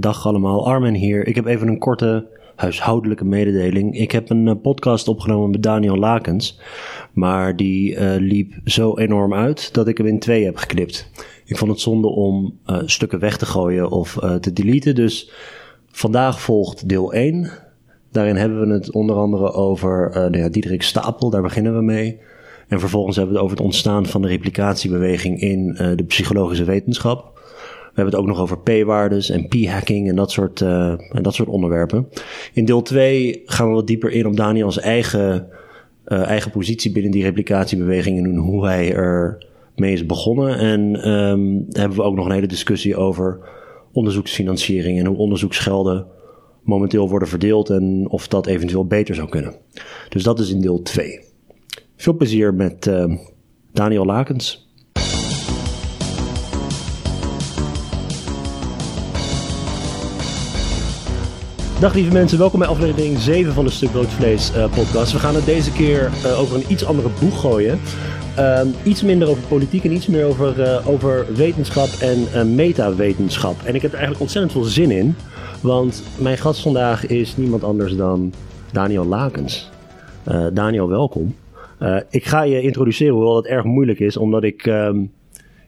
Dag allemaal, Armen hier. Ik heb even een korte huishoudelijke mededeling. Ik heb een eh, podcast opgenomen met Daniel Lakens, maar die uh, liep zo enorm uit dat ik hem in twee heb geknipt. Ik vond het zonde om uh, stukken weg te gooien of te deleten, dus vandaag volgt deel 1. Daarin hebben we het onder andere over nou Diederik Stapel, daar beginnen we mee. En vervolgens hebben we het over het ontstaan van de replicatiebeweging in de psychologische wetenschap. We hebben het ook nog over p-waardes en p-hacking en dat soort, uh, en dat soort onderwerpen. In deel 2 gaan we wat dieper in op Daniels eigen, uh, eigen positie binnen die replicatiebeweging en hoe hij er mee is begonnen. En um, hebben we ook nog een hele discussie over onderzoeksfinanciering en hoe onderzoeksgelden momenteel worden verdeeld en of dat eventueel beter zou kunnen. Dus dat is in deel 2. Veel plezier met uh, Daniel Lakens. Dag lieve mensen, welkom bij aflevering 7 van de Stuk Rood Vlees uh, podcast. We gaan het deze keer uh, over een iets andere boeg gooien. Uh, iets minder over politiek en iets meer over, uh, over wetenschap en metawetenschap. En ik heb er eigenlijk ontzettend veel zin in. Want mijn gast vandaag is niemand anders dan Daniel Lakens. Daniel, welkom. ik ga je introduceren, hoewel het erg moeilijk is, omdat ik... Um,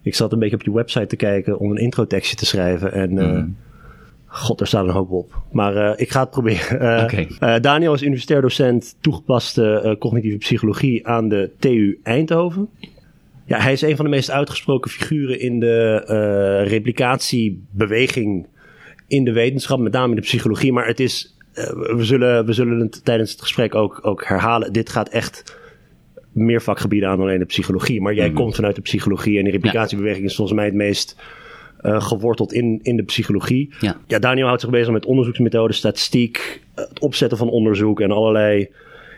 ik zat een beetje op je website te kijken om een introtekstje te schrijven. En mm God, er staat een hoop op. Maar uh, ik ga het proberen. Uh, okay. uh, Daniel is universitair docent toegepaste cognitieve psychologie aan de TU Eindhoven. Ja, hij is een van de meest uitgesproken figuren in de replicatiebeweging in de wetenschap, met name in de psychologie. Maar het is, we, zullen, we zullen het tijdens het gesprek ook, ook herhalen. Dit gaat echt meer vakgebieden aan dan alleen de psychologie. Maar jij mm -hmm. komt vanuit de psychologie en de replicatiebeweging is volgens mij het meest uh, geworteld in, in de psychologie. Ja. ja, Daniel houdt zich bezig met onderzoeksmethoden, statistiek, het opzetten van onderzoek en allerlei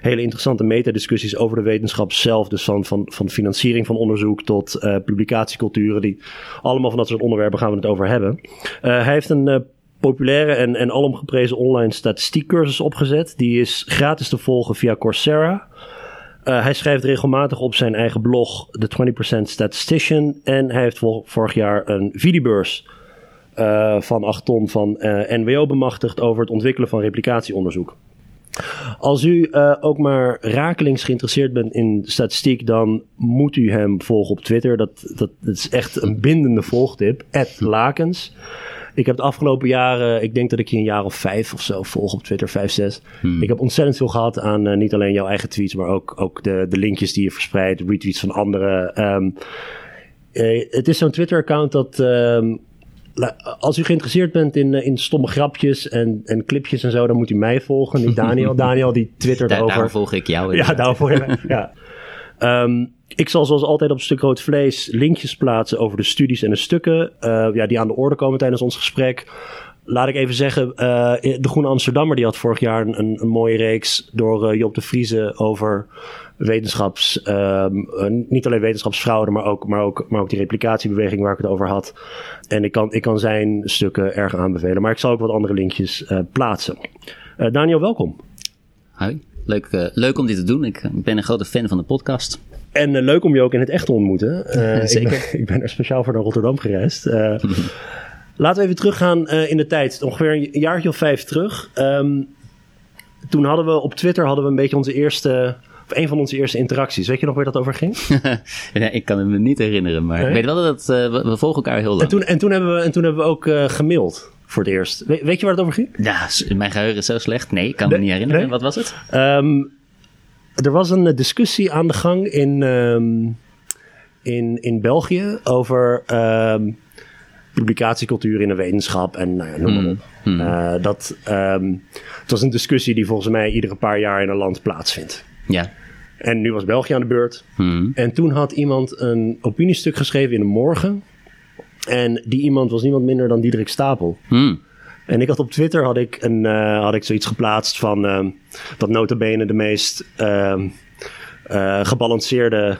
hele interessante metadiscussies over de wetenschap zelf. Dus van, van, van financiering van onderzoek tot uh, publicatieculturen. Die, allemaal van dat soort onderwerpen gaan we het over hebben. Uh, hij heeft een uh, populaire en, en alomgeprezen online statistiekcursus opgezet. Die is gratis te volgen via Coursera. Uh, hij schrijft regelmatig op zijn eigen blog The 20% Statistician. En hij heeft vorig jaar een videobeurs uh, van 8 ton van uh, NWO bemachtigd over het ontwikkelen van replicatieonderzoek. Als u ook maar rakelings geïnteresseerd bent in statistiek, dan moet u hem volgen op Twitter. Dat, dat, dat is echt een bindende volgtip. Lakens. Ik heb de afgelopen jaren, ik denk dat ik je een jaar of vijf of zo volg op Twitter, vijf, zes. Hmm. Ik heb ontzettend veel gehad aan uh, niet alleen jouw eigen tweets, maar ook, ook de, de linkjes die je verspreidt, retweets van anderen. Um, uh, het is zo'n Twitter-account dat. Um, als u geïnteresseerd bent in, in stomme grapjes en, en clipjes en zo, dan moet u mij volgen, niet Daniel. Daniel die twittert Daar, over... Daarom volg ik jou. Ja, daarom volg ik ja. Um, ik zal zoals altijd op stuk rood vlees linkjes plaatsen over de studies en de stukken uh, ja, die aan de orde komen tijdens ons gesprek. Laat ik even zeggen, uh, de Groene Amsterdammer die had vorig jaar een, een mooie reeks door uh, Job de Vriezen over wetenschaps, um, niet alleen wetenschapsfraude, maar ook, maar, ook, maar ook die replicatiebeweging waar ik het over had. En ik kan, ik kan zijn stukken erg aanbevelen, maar ik zal ook wat andere linkjes plaatsen. Daniel, welkom. Hoi. Leuk, leuk om dit te doen. Ik ben een grote fan van de podcast. En uh, leuk om je ook in het echt te ontmoeten. Uh, Zeker. Ik ben, ik ben, er speciaal voor naar Rotterdam gereisd. Uh, laten we even teruggaan in de tijd. Ongeveer een jaartje of vijf terug. Um, toen hadden we op Twitter hadden we een beetje onze eerste... Of een van onze eerste interacties. Weet je nog waar dat over ging? nee, ik kan het me niet herinneren. Maar nee? ik weet wel dat we, we, volgen elkaar heel lang. En toen, en toen, hebben, we, en toen hebben we ook gemaild voor het eerst. We, weet je waar het over ging? Ja, mijn geheugen is zo slecht. Nee, ik kan nee, me niet herinneren. Nee? Wat was het? Um, er was een discussie aan de gang in, um, in, in België over um, publicatiecultuur in de wetenschap en nou ja, noem maar op. Hmm. Hmm. Uh, dat, um, het was een discussie die volgens mij iedere paar jaar in een land plaatsvindt. Ja. En nu was België aan de beurt. Hmm. En toen had iemand een opiniestuk geschreven in de morgen. En die iemand was niemand minder dan Diederik Stapel. Hmm. En ik had op Twitter had ik, een, uh, had ik zoiets geplaatst van uh, dat notabene de meest uh, gebalanceerde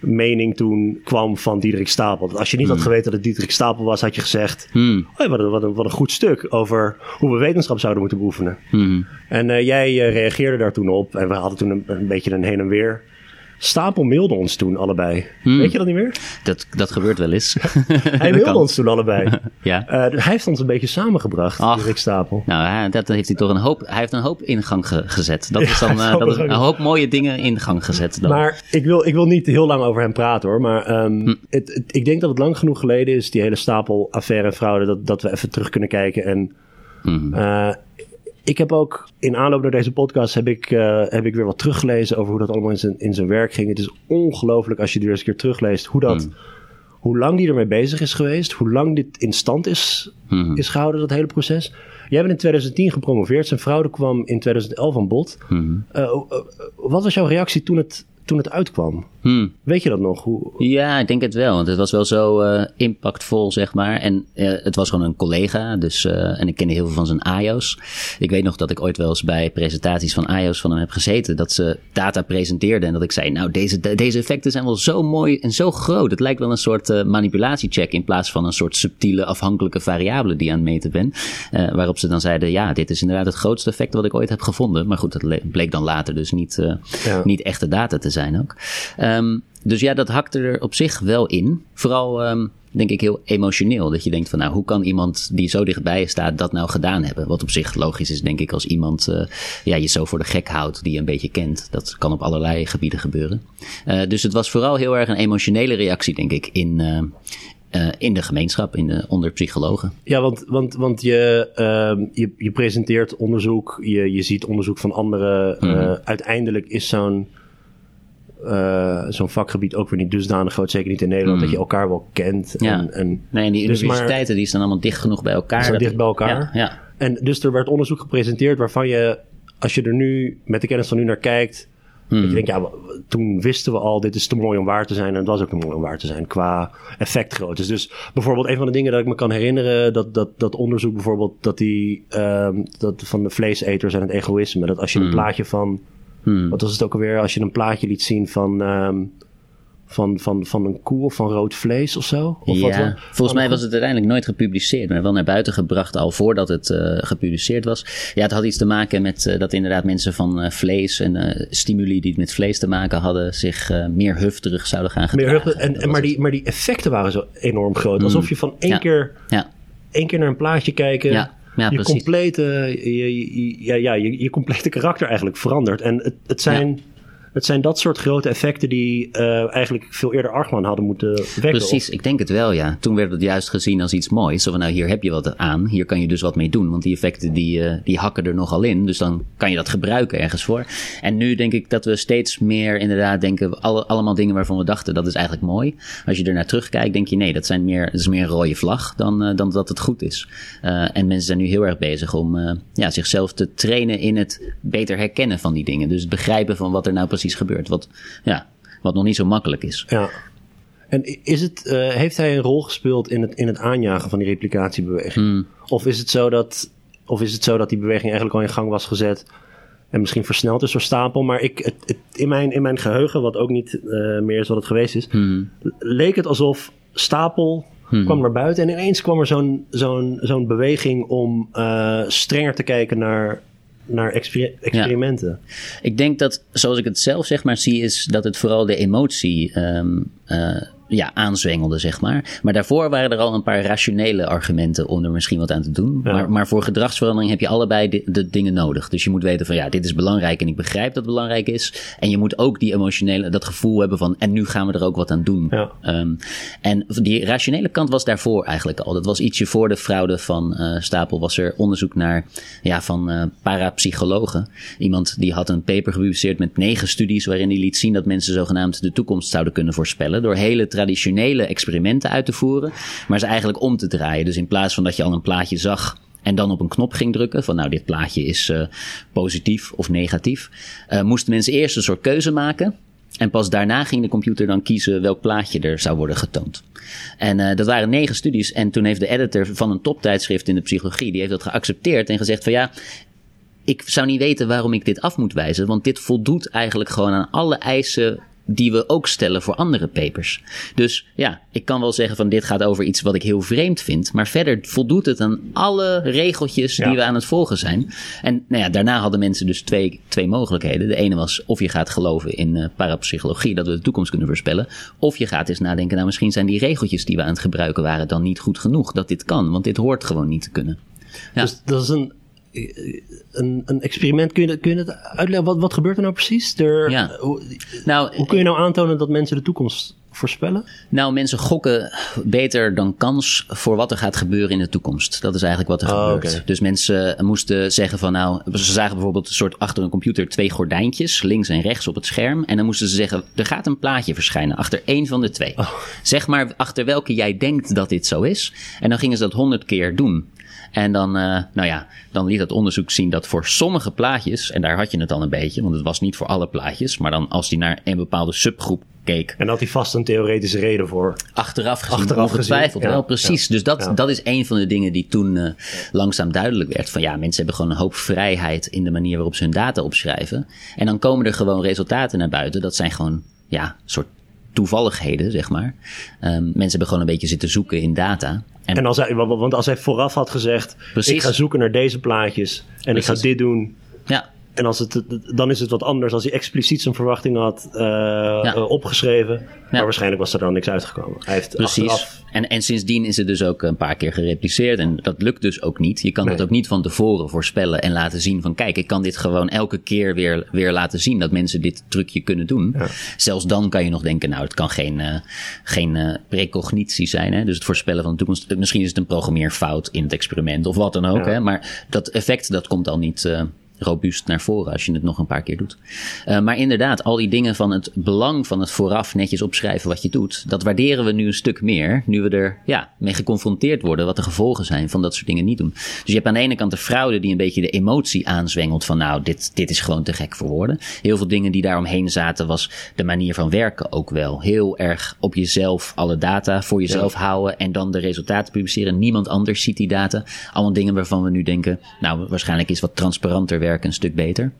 mening toen kwam van Diederik Stapel. Als je niet hmm. had geweten dat het Diederik Stapel was, had je gezegd... Hmm. Oh, wat, een, wat, een, wat, een, goed stuk over hoe we wetenschap zouden moeten beoefenen. Hmm. En jij reageerde daar toen op en we hadden toen een, een beetje een heen en weer Stapel mailde ons toen allebei. Weet je dat niet meer? Dat, dat gebeurt wel eens. Hij mailde kan. ons toen allebei. Ja. Eh, hij heeft ons een beetje samengebracht, Ach. Rick Stapel. Nou, ja, dat heeft hij toch een hoop. Hij heeft een hoop in gang ge- gezet. Dat is dan eh, dat is een hoop mooie dingen in gang gezet. Dan. Maar ik wil, ik wil niet heel lang over hem praten hoor. Maar ehm, Hm. het, het- ik denk dat het lang genoeg geleden is, die hele stapel affaire en fraude, dat, dat we even terug kunnen kijken. En Mhm. eh, ik heb ook in aanloop naar deze podcast heb ik, eh, heb ik weer wat teruggelezen over hoe dat allemaal in zijn, in zijn werk ging. Het is ongelooflijk als je weer eens een keer terugleest hoe dat. Mhm. Hoe lang die ermee bezig is geweest, hoe lang dit in stand is, Mhm. is gehouden, dat hele proces. Jij bent in 2010 gepromoveerd, zijn fraude kwam in 2011 aan bod. Eh, eh, wat was jouw reactie toen het, toen het uitkwam? Hmm. Weet je dat nog? Hoe, Ja, ik denk het wel. Want het was wel zo eh, impactvol, zeg maar. En eh, het was gewoon een collega. Dus, eh, en ik kende heel veel van zijn AIO's. Ik weet nog dat ik ooit wel eens bij presentaties van AIO's van hem heb gezeten. Dat ze data presenteerden. En dat ik zei, nou, deze, de- deze effecten zijn wel zo mooi en zo groot. Het lijkt wel een soort manipulatiecheck. In plaats van een soort subtiele afhankelijke variabele die je aan het meten bent. Waarop ze dan zeiden, ja, dit is inderdaad het grootste effect wat ik ooit heb gevonden. Maar goed, dat le- bleek dan later dus niet, Ja. niet echte data te zijn ook. Ehm, dus ja, dat hakte er op zich wel in. Vooral ehm, denk ik heel emotioneel. Dat je denkt van nou, hoe kan iemand die zo dichtbij je staat dat nou gedaan hebben? Wat op zich logisch is, denk ik, als iemand eh, ja, je zo voor de gek houdt die je een beetje kent. Dat kan op allerlei gebieden gebeuren. Eh, dus het was vooral heel erg een emotionele reactie, denk ik, in, eh, in de gemeenschap, in de, onder psychologen. ja, want, want, want je, ehm, je, je presenteert onderzoek, je, je ziet onderzoek van anderen. Mhm. Uiteindelijk is zo'n eh, zo'n vakgebied ook weer niet dusdanig groot, zeker niet in Nederland, dat je elkaar wel kent. Ja. En, Nee, en die Dus maar- universiteiten die staan allemaal dicht genoeg bij elkaar. Zijn dat- dicht bij elkaar? Ja, ja. en dus er werd onderzoek gepresenteerd waarvan je, als je er nu met de kennis van nu naar kijkt, Hmm. dat je denkt, ja, toen wisten we al, dit is te mooi om waar te zijn. En het was ook te mooi om waar te zijn qua effectgrootte. Dus bijvoorbeeld een van de dingen dat ik me kan herinneren, dat, dat, dat onderzoek bijvoorbeeld, dat die, ehm, dat van de vleeseters en het egoïsme, dat als je een plaatje van, Hmm. wat was het ook alweer, als je een plaatje liet zien van, ehm, van, van, van een koe of van rood vlees of zo? Of wat ja, volgens mij was het uiteindelijk nooit gepubliceerd, maar wel naar buiten gebracht al voordat het eh, gepubliceerd was. Ja, het had iets te maken met eh, dat inderdaad mensen van eh, vlees en stimuli die met vlees te maken hadden, zich meer hufterig zouden gaan Meer gedragen. en, Dat en, maar, die, maar die effecten waren zo enorm groot. Alsof je van één, Ja. keer, het. Ja, één keer naar een plaatje kijken. Ja. Je, precies. complete, je, je, ja, ja, je, je complete karakter eigenlijk verandert. En het, het, zijn, het zijn dat soort grote effecten die eh, eigenlijk veel eerder argwaan hadden moeten wekken. precies. Ik denk het wel, ja. Toen werd het juist gezien als iets moois. Zo van, nou, hier heb je wat aan. Hier kan je dus wat mee doen. Want die effecten, die, eh, die hakken er nogal in. Dus dan kan je dat gebruiken ergens voor. En nu denk ik dat we steeds meer inderdaad denken... Alle, allemaal dingen waarvan we dachten, dat is eigenlijk mooi. Als je er naar terugkijkt, denk je... nee, dat, zijn meer, dat is meer een rode vlag dan, eh, dan dat het goed is. En mensen zijn nu heel erg bezig om ja, zichzelf te trainen... in het beter herkennen van die dingen. Dus het begrijpen van wat er nou precies gebeurt. Wat, ja, wat nog niet zo makkelijk is. Ja. En is het, eh, heeft hij een rol gespeeld in het, in het aanjagen van die replicatiebeweging? Hmm. Of, is het zo dat, of is het zo dat die beweging eigenlijk al in gang was gezet en misschien versneld is door Stapel? Maar ik, het, het- in, mijn, in mijn geheugen, wat ook niet eh, meer is wat het geweest is, Hmm. leek het alsof Stapel kwam naar buiten en ineens kwam er zo'n zo'n zo'n beweging om eh, strenger te kijken naar, naar exper- experimenten. Ik denk dat, zoals ik het zelf zeg maar zie, is dat het vooral de emotie ehm, eh, ja, aanzwengelde, zeg maar. Maar daarvoor waren er al een paar rationele argumenten om er misschien wat aan te doen. Ja. Maar, maar voor gedragsverandering heb je allebei de, de dingen nodig. Dus je moet weten van ja, dit is belangrijk en ik begrijp dat het belangrijk is. En je moet ook die emotionele, dat gevoel hebben van en nu gaan we er ook wat aan doen. Ja. Ehm, en die rationele kant was daarvoor eigenlijk al. Dat was ietsje voor de fraude van eh, Stapel. Was er onderzoek naar ja, van eh, parapsychologen. Iemand die had een paper gepubliceerd met negen studies. waarin hij liet zien dat mensen zogenaamd de toekomst zouden kunnen voorspellen. door hele traditionele experimenten uit te voeren. maar ze eigenlijk om te draaien. Dus in plaats van dat je al een plaatje zag. En dan op een knop ging drukken van nou dit plaatje is eh, positief of negatief. eh, moesten mensen eerst een soort keuze maken. En pas daarna ging de computer dan kiezen welk plaatje er zou worden getoond. En eh, dat waren negen studies. En toen heeft de editor van een toptijdschrift in de psychologie, die heeft dat geaccepteerd en gezegd van ja, ik zou niet weten waarom ik dit af moet wijzen. Want dit voldoet eigenlijk gewoon aan alle eisen die we ook stellen voor andere papers. Dus ja, ik kan wel zeggen van dit gaat over iets wat ik heel vreemd vind. Maar verder voldoet het aan alle regeltjes die we aan het volgen zijn. En nou ja, daarna hadden mensen dus twee, twee mogelijkheden. De ene was of je gaat geloven in uh, parapsychologie, dat we de toekomst kunnen voorspellen. Of je gaat eens nadenken, nou misschien zijn die regeltjes die we aan het gebruiken waren dan niet goed genoeg. Dat dit kan, want dit hoort gewoon niet te kunnen. Ja. Dus dat is een een, een experiment. Kun je, kun je het uitleggen? Wat, wat gebeurt er nou precies? Er, ja. hoe, nou, hoe kun je nou aantonen dat mensen de toekomst voorspellen? Nou, mensen gokken beter dan kans voor wat er gaat gebeuren in de toekomst. Dat is eigenlijk wat er oh, gebeurt. Dus mensen moesten zeggen van nou, ze zagen bijvoorbeeld een soort achter een computer twee gordijntjes, links en rechts op het scherm. En dan moesten ze zeggen, er gaat een plaatje verschijnen achter één van de twee. Oh. Zeg maar achter welke jij denkt dat dit zo is. En dan gingen ze dat honderd keer doen. En dan, uh, nou ja, dan liet dat onderzoek zien dat voor sommige plaatjes, en daar had je het al een beetje, want het was niet voor alle plaatjes, maar dan als die naar een bepaalde subgroep keek. En had hij vast een theoretische reden voor. Achteraf gezien, Achteraf ongetwijfeld wel, precies. dus dat, dat is een van de dingen die toen uh, langzaam duidelijk werd. Van ja, mensen hebben gewoon een hoop vrijheid in de manier waarop ze hun data opschrijven. En dan komen er gewoon resultaten naar buiten. Dat zijn gewoon, ja, soort toevalligheden, zeg maar. Um, mensen hebben gewoon een beetje zitten zoeken in data. En, als hij, want als hij vooraf had gezegd: Precies. Ik ga zoeken naar deze plaatjes en ik ga dit doen. Ja. En als het, dan is het wat anders als hij expliciet zijn verwachting had uh, opgeschreven. Maar waarschijnlijk was er dan niks uitgekomen. Hij heeft Precies. Achteraf... En, en sindsdien is het dus ook een paar keer gerepliceerd. En dat lukt dus ook niet. Je kan het ook niet van tevoren voorspellen en laten zien van... kijk, ik kan dit gewoon elke keer weer, weer laten zien... dat mensen dit trucje kunnen doen. Ja. Zelfs dan kan je nog denken... nou, het kan geen, uh, geen precognitie zijn. Hè? Dus het voorspellen van de toekomst. Misschien is het een programmeerfout in het experiment of wat dan ook. Hè? Maar dat effect, dat komt al niet robuust naar voren als je het nog een paar keer doet. Uh, maar inderdaad, al die dingen van het belang van het vooraf netjes opschrijven wat je doet, dat waarderen we nu een stuk meer, nu we er ja, mee geconfronteerd worden wat de gevolgen zijn van dat soort dingen niet doen. Dus je hebt aan de ene kant de fraude die een beetje de emotie aanzwengelt van nou, dit, dit is gewoon te gek voor woorden. Heel veel dingen die daaromheen zaten was de manier van werken ook wel. Heel erg op jezelf alle data voor jezelf houden en dan de resultaten publiceren. Niemand anders ziet die data. Allemaal dingen waarvan we nu denken, nou waarschijnlijk is wat transparanter werken een stuk beter.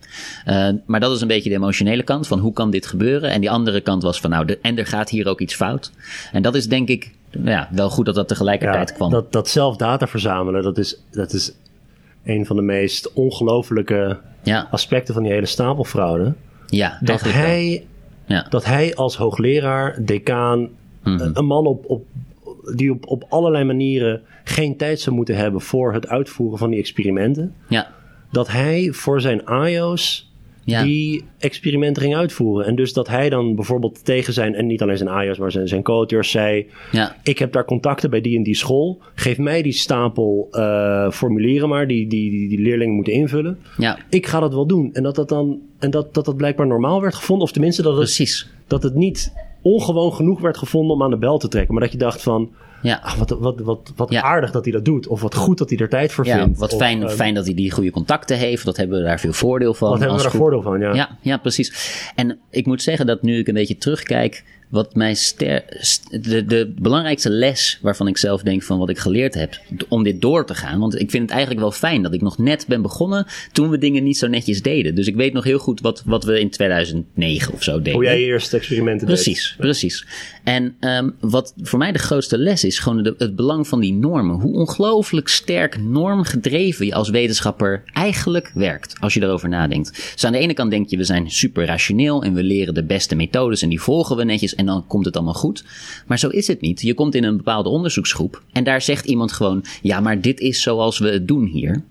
Uh, maar dat is een beetje de emotionele kant van hoe kan dit gebeuren. En die andere kant was van nou, de, en er gaat hier ook iets fout. En dat is denk ik nou ja, wel goed dat dat tegelijkertijd ja, kwam. Dat, dat zelf data verzamelen, dat is, dat is een van de meest ongelofelijke ja. aspecten van die hele stapelfraude. Ja, dat hij, ja. dat hij als hoogleraar, decaan, mm een man op, op, die op, op allerlei manieren geen tijd zou moeten hebben voor het uitvoeren van die experimenten. Ja dat hij voor zijn iOS die experimenten ging uitvoeren. En dus dat hij dan bijvoorbeeld tegen zijn, en niet alleen zijn iOS, maar zijn, zijn co-auteurs zei: ja. Ik heb daar contacten bij die en die school. Geef mij die stapel uh, formulieren maar, die, die, die, die, leerlingen moeten invullen. Ja. Ik ga dat wel doen. En dat dat dan, en dat, dat, dat blijkbaar normaal werd gevonden, of tenminste dat het, Precies. dat het niet ongewoon genoeg werd gevonden om aan de bel te trekken. Maar dat je dacht van ja. Ach, wat, wat, wat, wat aardig dat hij dat doet. Of wat goed dat hij er tijd voor vindt. Wat fijn, ehm, fijn dat hij die goede contacten heeft. Dat hebben we daar veel voordeel van. Wat hebben we daar voordeel van, ja. ja. Ja, precies. En ik moet zeggen dat nu ik een beetje terugkijk wat mij ster, de, de belangrijkste les waarvan ik zelf denk van wat ik geleerd heb om dit door te gaan. Want ik vind het eigenlijk wel fijn dat ik nog net ben begonnen toen we dingen niet zo netjes deden. Dus ik weet nog heel goed wat, wat we in 2009 of zo deden. Hoe jij je eerste experimenten deed. Precies, precies. En um, wat voor mij de grootste les is, gewoon het belang van die normen. Hoe ongelooflijk sterk normgedreven je als wetenschapper eigenlijk werkt, als je erover nadenkt. Dus aan de ene kant denk je, we zijn super rationeel en we leren de beste methodes en die volgen we netjes en dan komt het allemaal goed. Maar zo is het niet. Je komt in een bepaalde onderzoeksgroep en daar zegt iemand gewoon: ja, maar dit is zoals we het doen hier.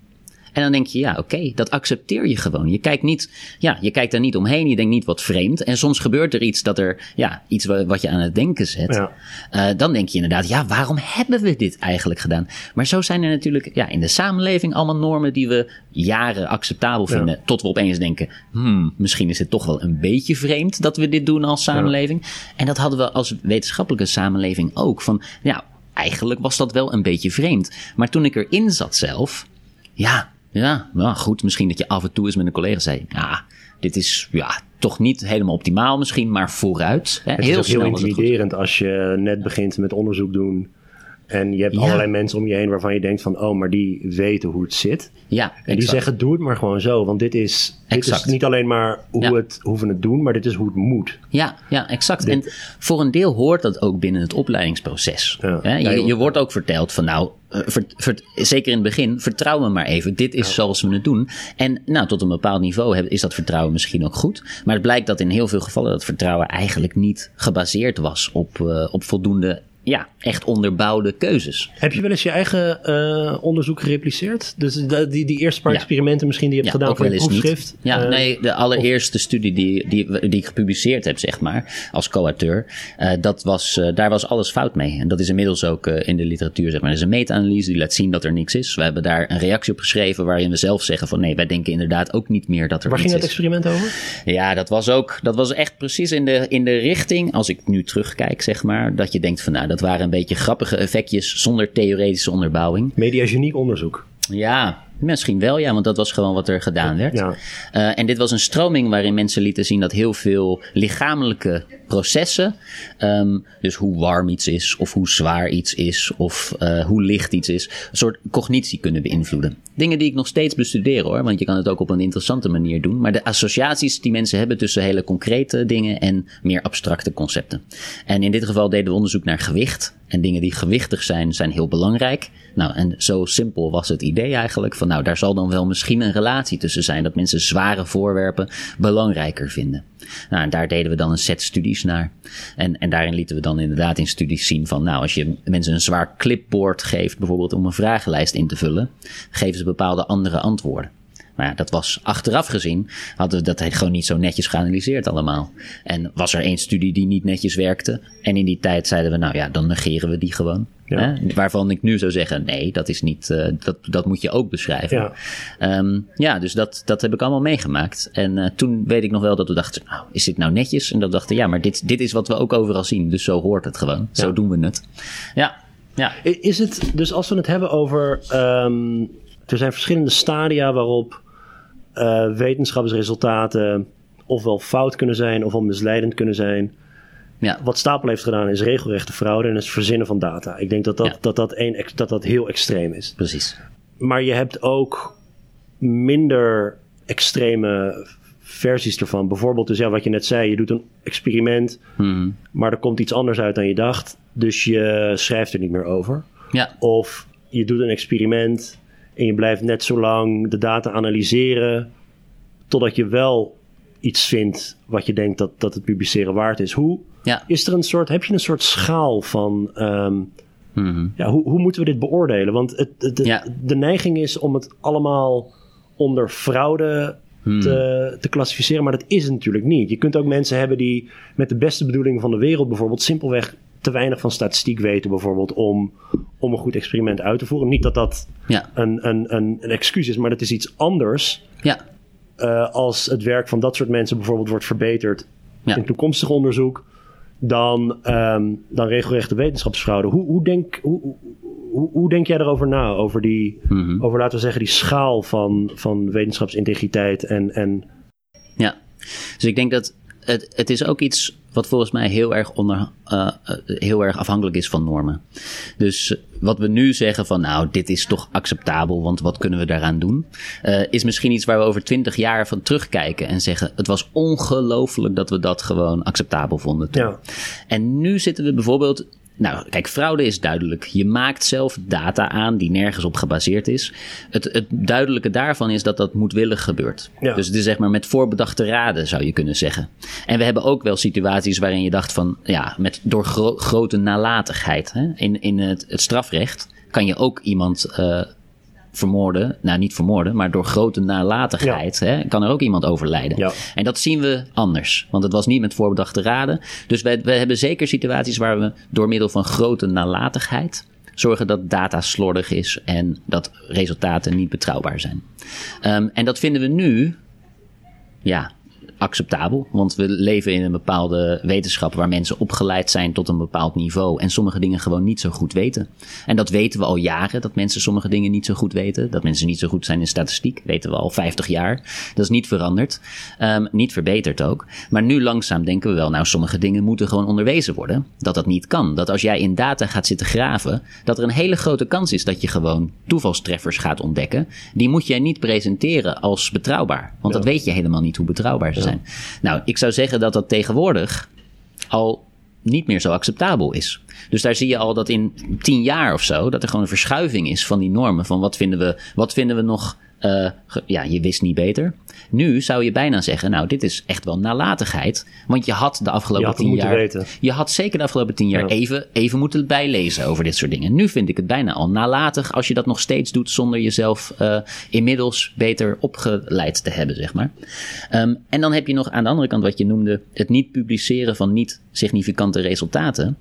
En dan denk je, ja, oké, dat accepteer je gewoon. Je kijkt niet, ja, je kijkt daar niet omheen. Je denkt niet wat vreemd. En soms gebeurt er iets dat er, ja, iets wat je aan het denken zet. Ja. Uh, dan denk je inderdaad, ja, waarom hebben we dit eigenlijk gedaan? Maar zo zijn er natuurlijk, ja, in de samenleving allemaal normen die we jaren acceptabel vinden. Tot we opeens denken, hmm, misschien is het toch wel een beetje vreemd dat we dit doen als samenleving. En dat hadden we als wetenschappelijke samenleving ook. Van, ja, eigenlijk was dat wel een beetje vreemd. Maar toen ik erin zat zelf, ja, ja, nou goed, misschien dat je af en toe eens met een collega zei, ja, dit is ja, toch niet helemaal optimaal misschien, maar vooruit. Hè? Het heel is ook heel intimiderend als je net begint met onderzoek doen En je hebt Ja. allerlei mensen om je heen waarvan je denkt van, oh, maar die weten hoe het zit. Ja, En die zeggen, doe het maar gewoon zo. Want dit is, dit is niet alleen maar hoe, Ja. het, hoe we het doen, maar dit is hoe het moet. Ja, ja, exact. En voor een deel hoort dat ook binnen het opleidingsproces. Ja. Je, je wordt ook verteld van nou, ver- ver- zeker in het begin, vertrouw me maar even. Dit is zoals we het doen. En nou, tot een bepaald niveau is dat vertrouwen misschien ook goed. Maar het blijkt dat in heel veel gevallen dat vertrouwen eigenlijk niet gebaseerd was op, eh, op voldoende, ja, echt onderbouwde keuzes. Heb je wel eens je eigen eh, onderzoek gerepliceerd? Dus de- die, die eerste paar Ja. experimenten misschien die je hebt Ja, gedaan voor je proefschrift? Ja, Eh, nee, de allereerste studie die, die, die ik gepubliceerd heb, zeg maar, als co-auteur, eh, dat was, daar was alles fout mee. En dat is inmiddels ook in de literatuur, zeg maar. Er is een meta-analyse die laat zien dat er niks is. We hebben daar een reactie op geschreven waarin we zelf zeggen van nee, wij denken inderdaad ook niet meer dat er Waar ging dat is. experiment over? Ja, dat was ook, dat was echt precies in de, in de richting, als ik nu terugkijk, zeg maar, dat je denkt van nou, dat waren een beetje grappige effectjes zonder theoretische onderbouwing. Mediageniek onderzoek. Ja, misschien wel, ja, want dat was gewoon wat er gedaan werd. Ja. Eh, en dit was een stroming waarin mensen lieten zien dat heel veel lichamelijke processen, ehm, dus hoe warm iets is, of hoe zwaar iets is, of eh, hoe licht iets is, een soort cognitie kunnen beïnvloeden. Dingen die ik nog steeds bestudeer hoor, want je kan het ook op een interessante manier doen. Maar de associaties die mensen hebben tussen hele concrete dingen en meer abstracte concepten. En in dit geval deden we onderzoek naar gewicht. En dingen die gewichtig zijn, zijn heel belangrijk. Nou, en zo simpel was het idee eigenlijk van, nou, daar zal dan wel misschien een relatie tussen zijn dat mensen zware voorwerpen belangrijker vinden. Nou, daar deden we dan een set studies naar. En, en daarin lieten we dan inderdaad in studies zien van, nou, als je mensen een zwaar clipboard geeft, bijvoorbeeld om een vragenlijst in te vullen, geven ze bepaalde andere antwoorden. Maar ja, dat was achteraf gezien, hadden we dat gewoon niet zo netjes geanalyseerd allemaal. En was er één studie die niet netjes werkte. En in die tijd zeiden we, nou ja, dan negeren we die gewoon. Ja. Hè? Waarvan ik nu zou zeggen, nee, dat is niet, eh, dat, dat moet je ook beschrijven. Ja. Ehm, ja, dus dat, dat heb ik allemaal meegemaakt. En eh, toen weet ik nog wel dat we dachten, nou, is dit nou netjes? En dat we dachten, ja, maar dit, dit is wat we ook overal zien. Dus zo hoort het gewoon. Zo doen we het. Ja, ja. Is het, dus als we het hebben over. ehm, er zijn verschillende stadia waarop eh, wetenschapsresultaten ofwel fout kunnen zijn ofwel misleidend kunnen zijn. ja. Wat Stapel heeft gedaan is regelrechte fraude en het verzinnen van data. Ik denk dat dat, Ja. dat, dat, dat, dat heel extreem is. Precies. Maar je hebt ook minder extreme versies ervan. Bijvoorbeeld, dus ja, wat je net zei, je doet een experiment, Mhm. maar er komt iets anders uit dan je dacht. Dus je schrijft er niet meer over. Ja, Of je doet een experiment en je blijft net zo lang de data analyseren totdat je wel iets vindt wat je denkt dat, dat het publiceren waard is. Hoe ja. is er een soort, heb je een soort schaal van, ehm, Mhm. ja, hoe, hoe moeten we dit beoordelen? Want het, het, de- Ja. de neiging is om het allemaal onder fraude Hmm. te, te klassificeren, maar dat is het natuurlijk niet. Je kunt ook mensen hebben die met de beste bedoelingen van de wereld bijvoorbeeld simpelweg te weinig van statistiek weten bijvoorbeeld om, om een goed experiment uit te voeren. Niet dat dat Ja, een, een, een, een excuus is, maar dat is iets anders ja. eh, als het werk van dat soort mensen bijvoorbeeld wordt verbeterd Ja. in toekomstig onderzoek dan, ehm, dan regelrechte wetenschapsfraude. Hoe, hoe, denk, hoe, hoe, hoe denk jij erover na? Over die, Mhm. over laten we zeggen, die schaal van, van wetenschapsintegriteit en, en Ja, dus ik denk dat het, het is ook iets wat volgens mij heel erg, onder, eh, eh, heel erg afhankelijk is van normen. Dus wat we nu zeggen van nou, dit is toch acceptabel, want wat kunnen we daaraan doen? eh, is misschien iets waar we over twintig jaar van terugkijken en zeggen het was ongelooflijk dat we dat gewoon acceptabel vonden. toen. ja, En nu zitten we bijvoorbeeld. Nou, kijk, fraude is duidelijk. Je maakt zelf data aan die nergens op gebaseerd is. Het, het duidelijke daarvan is dat dat moedwillig gebeurt. Ja. Dus het is zeg maar met voorbedachte raden, zou je kunnen zeggen. En we hebben ook wel situaties waarin je dacht van, ja, met, door gro- grote nalatigheid. Hè? In, in het, het strafrecht kan je ook iemand eh, vermoorden. Nou, niet vermoorden, maar door grote nalatigheid hè, kan er ook iemand overlijden. Ja. En dat zien we anders, want het was niet met voorbedachte raden. Dus wij, wij hebben zeker situaties waar we door middel van grote nalatigheid zorgen dat data slordig is en dat resultaten niet betrouwbaar zijn. Ehm, en dat vinden we nu, ja, acceptabel. Want we leven in een bepaalde wetenschap waar mensen opgeleid zijn tot een bepaald niveau en sommige dingen gewoon niet zo goed weten. En dat weten we al jaren, dat mensen sommige dingen niet zo goed weten. Dat mensen niet zo goed zijn in statistiek, weten we al 50 jaar. Dat is niet veranderd, um, niet verbeterd ook. Maar nu langzaam denken we wel, nou sommige dingen moeten gewoon onderwezen worden. Dat dat niet kan. Dat als jij in data gaat zitten graven, dat er een hele grote kans is dat je gewoon toevalstreffers gaat ontdekken. Die moet jij niet presenteren als betrouwbaar. Want dat weet je helemaal niet hoe betrouwbaar ze zijn. Nou, ik zou zeggen dat dat tegenwoordig al niet meer zo acceptabel is. Dus daar zie je al dat in tien jaar of zo, dat er gewoon een verschuiving is van die normen. Van wat vinden we, wat vinden we nog uh, ja, je wist niet beter. Nu zou je bijna zeggen, nou, dit is echt wel nalatigheid. Want je had de afgelopen had tien jaar. Weten. Je had zeker de afgelopen tien jaar even, even moeten bijlezen over dit soort dingen. Nu vind ik het bijna al nalatig als je dat nog steeds doet zonder jezelf uh, inmiddels beter opgeleid te hebben, zeg maar. Um, en dan heb je nog aan de andere kant wat je noemde: het niet publiceren van niet significante resultaten.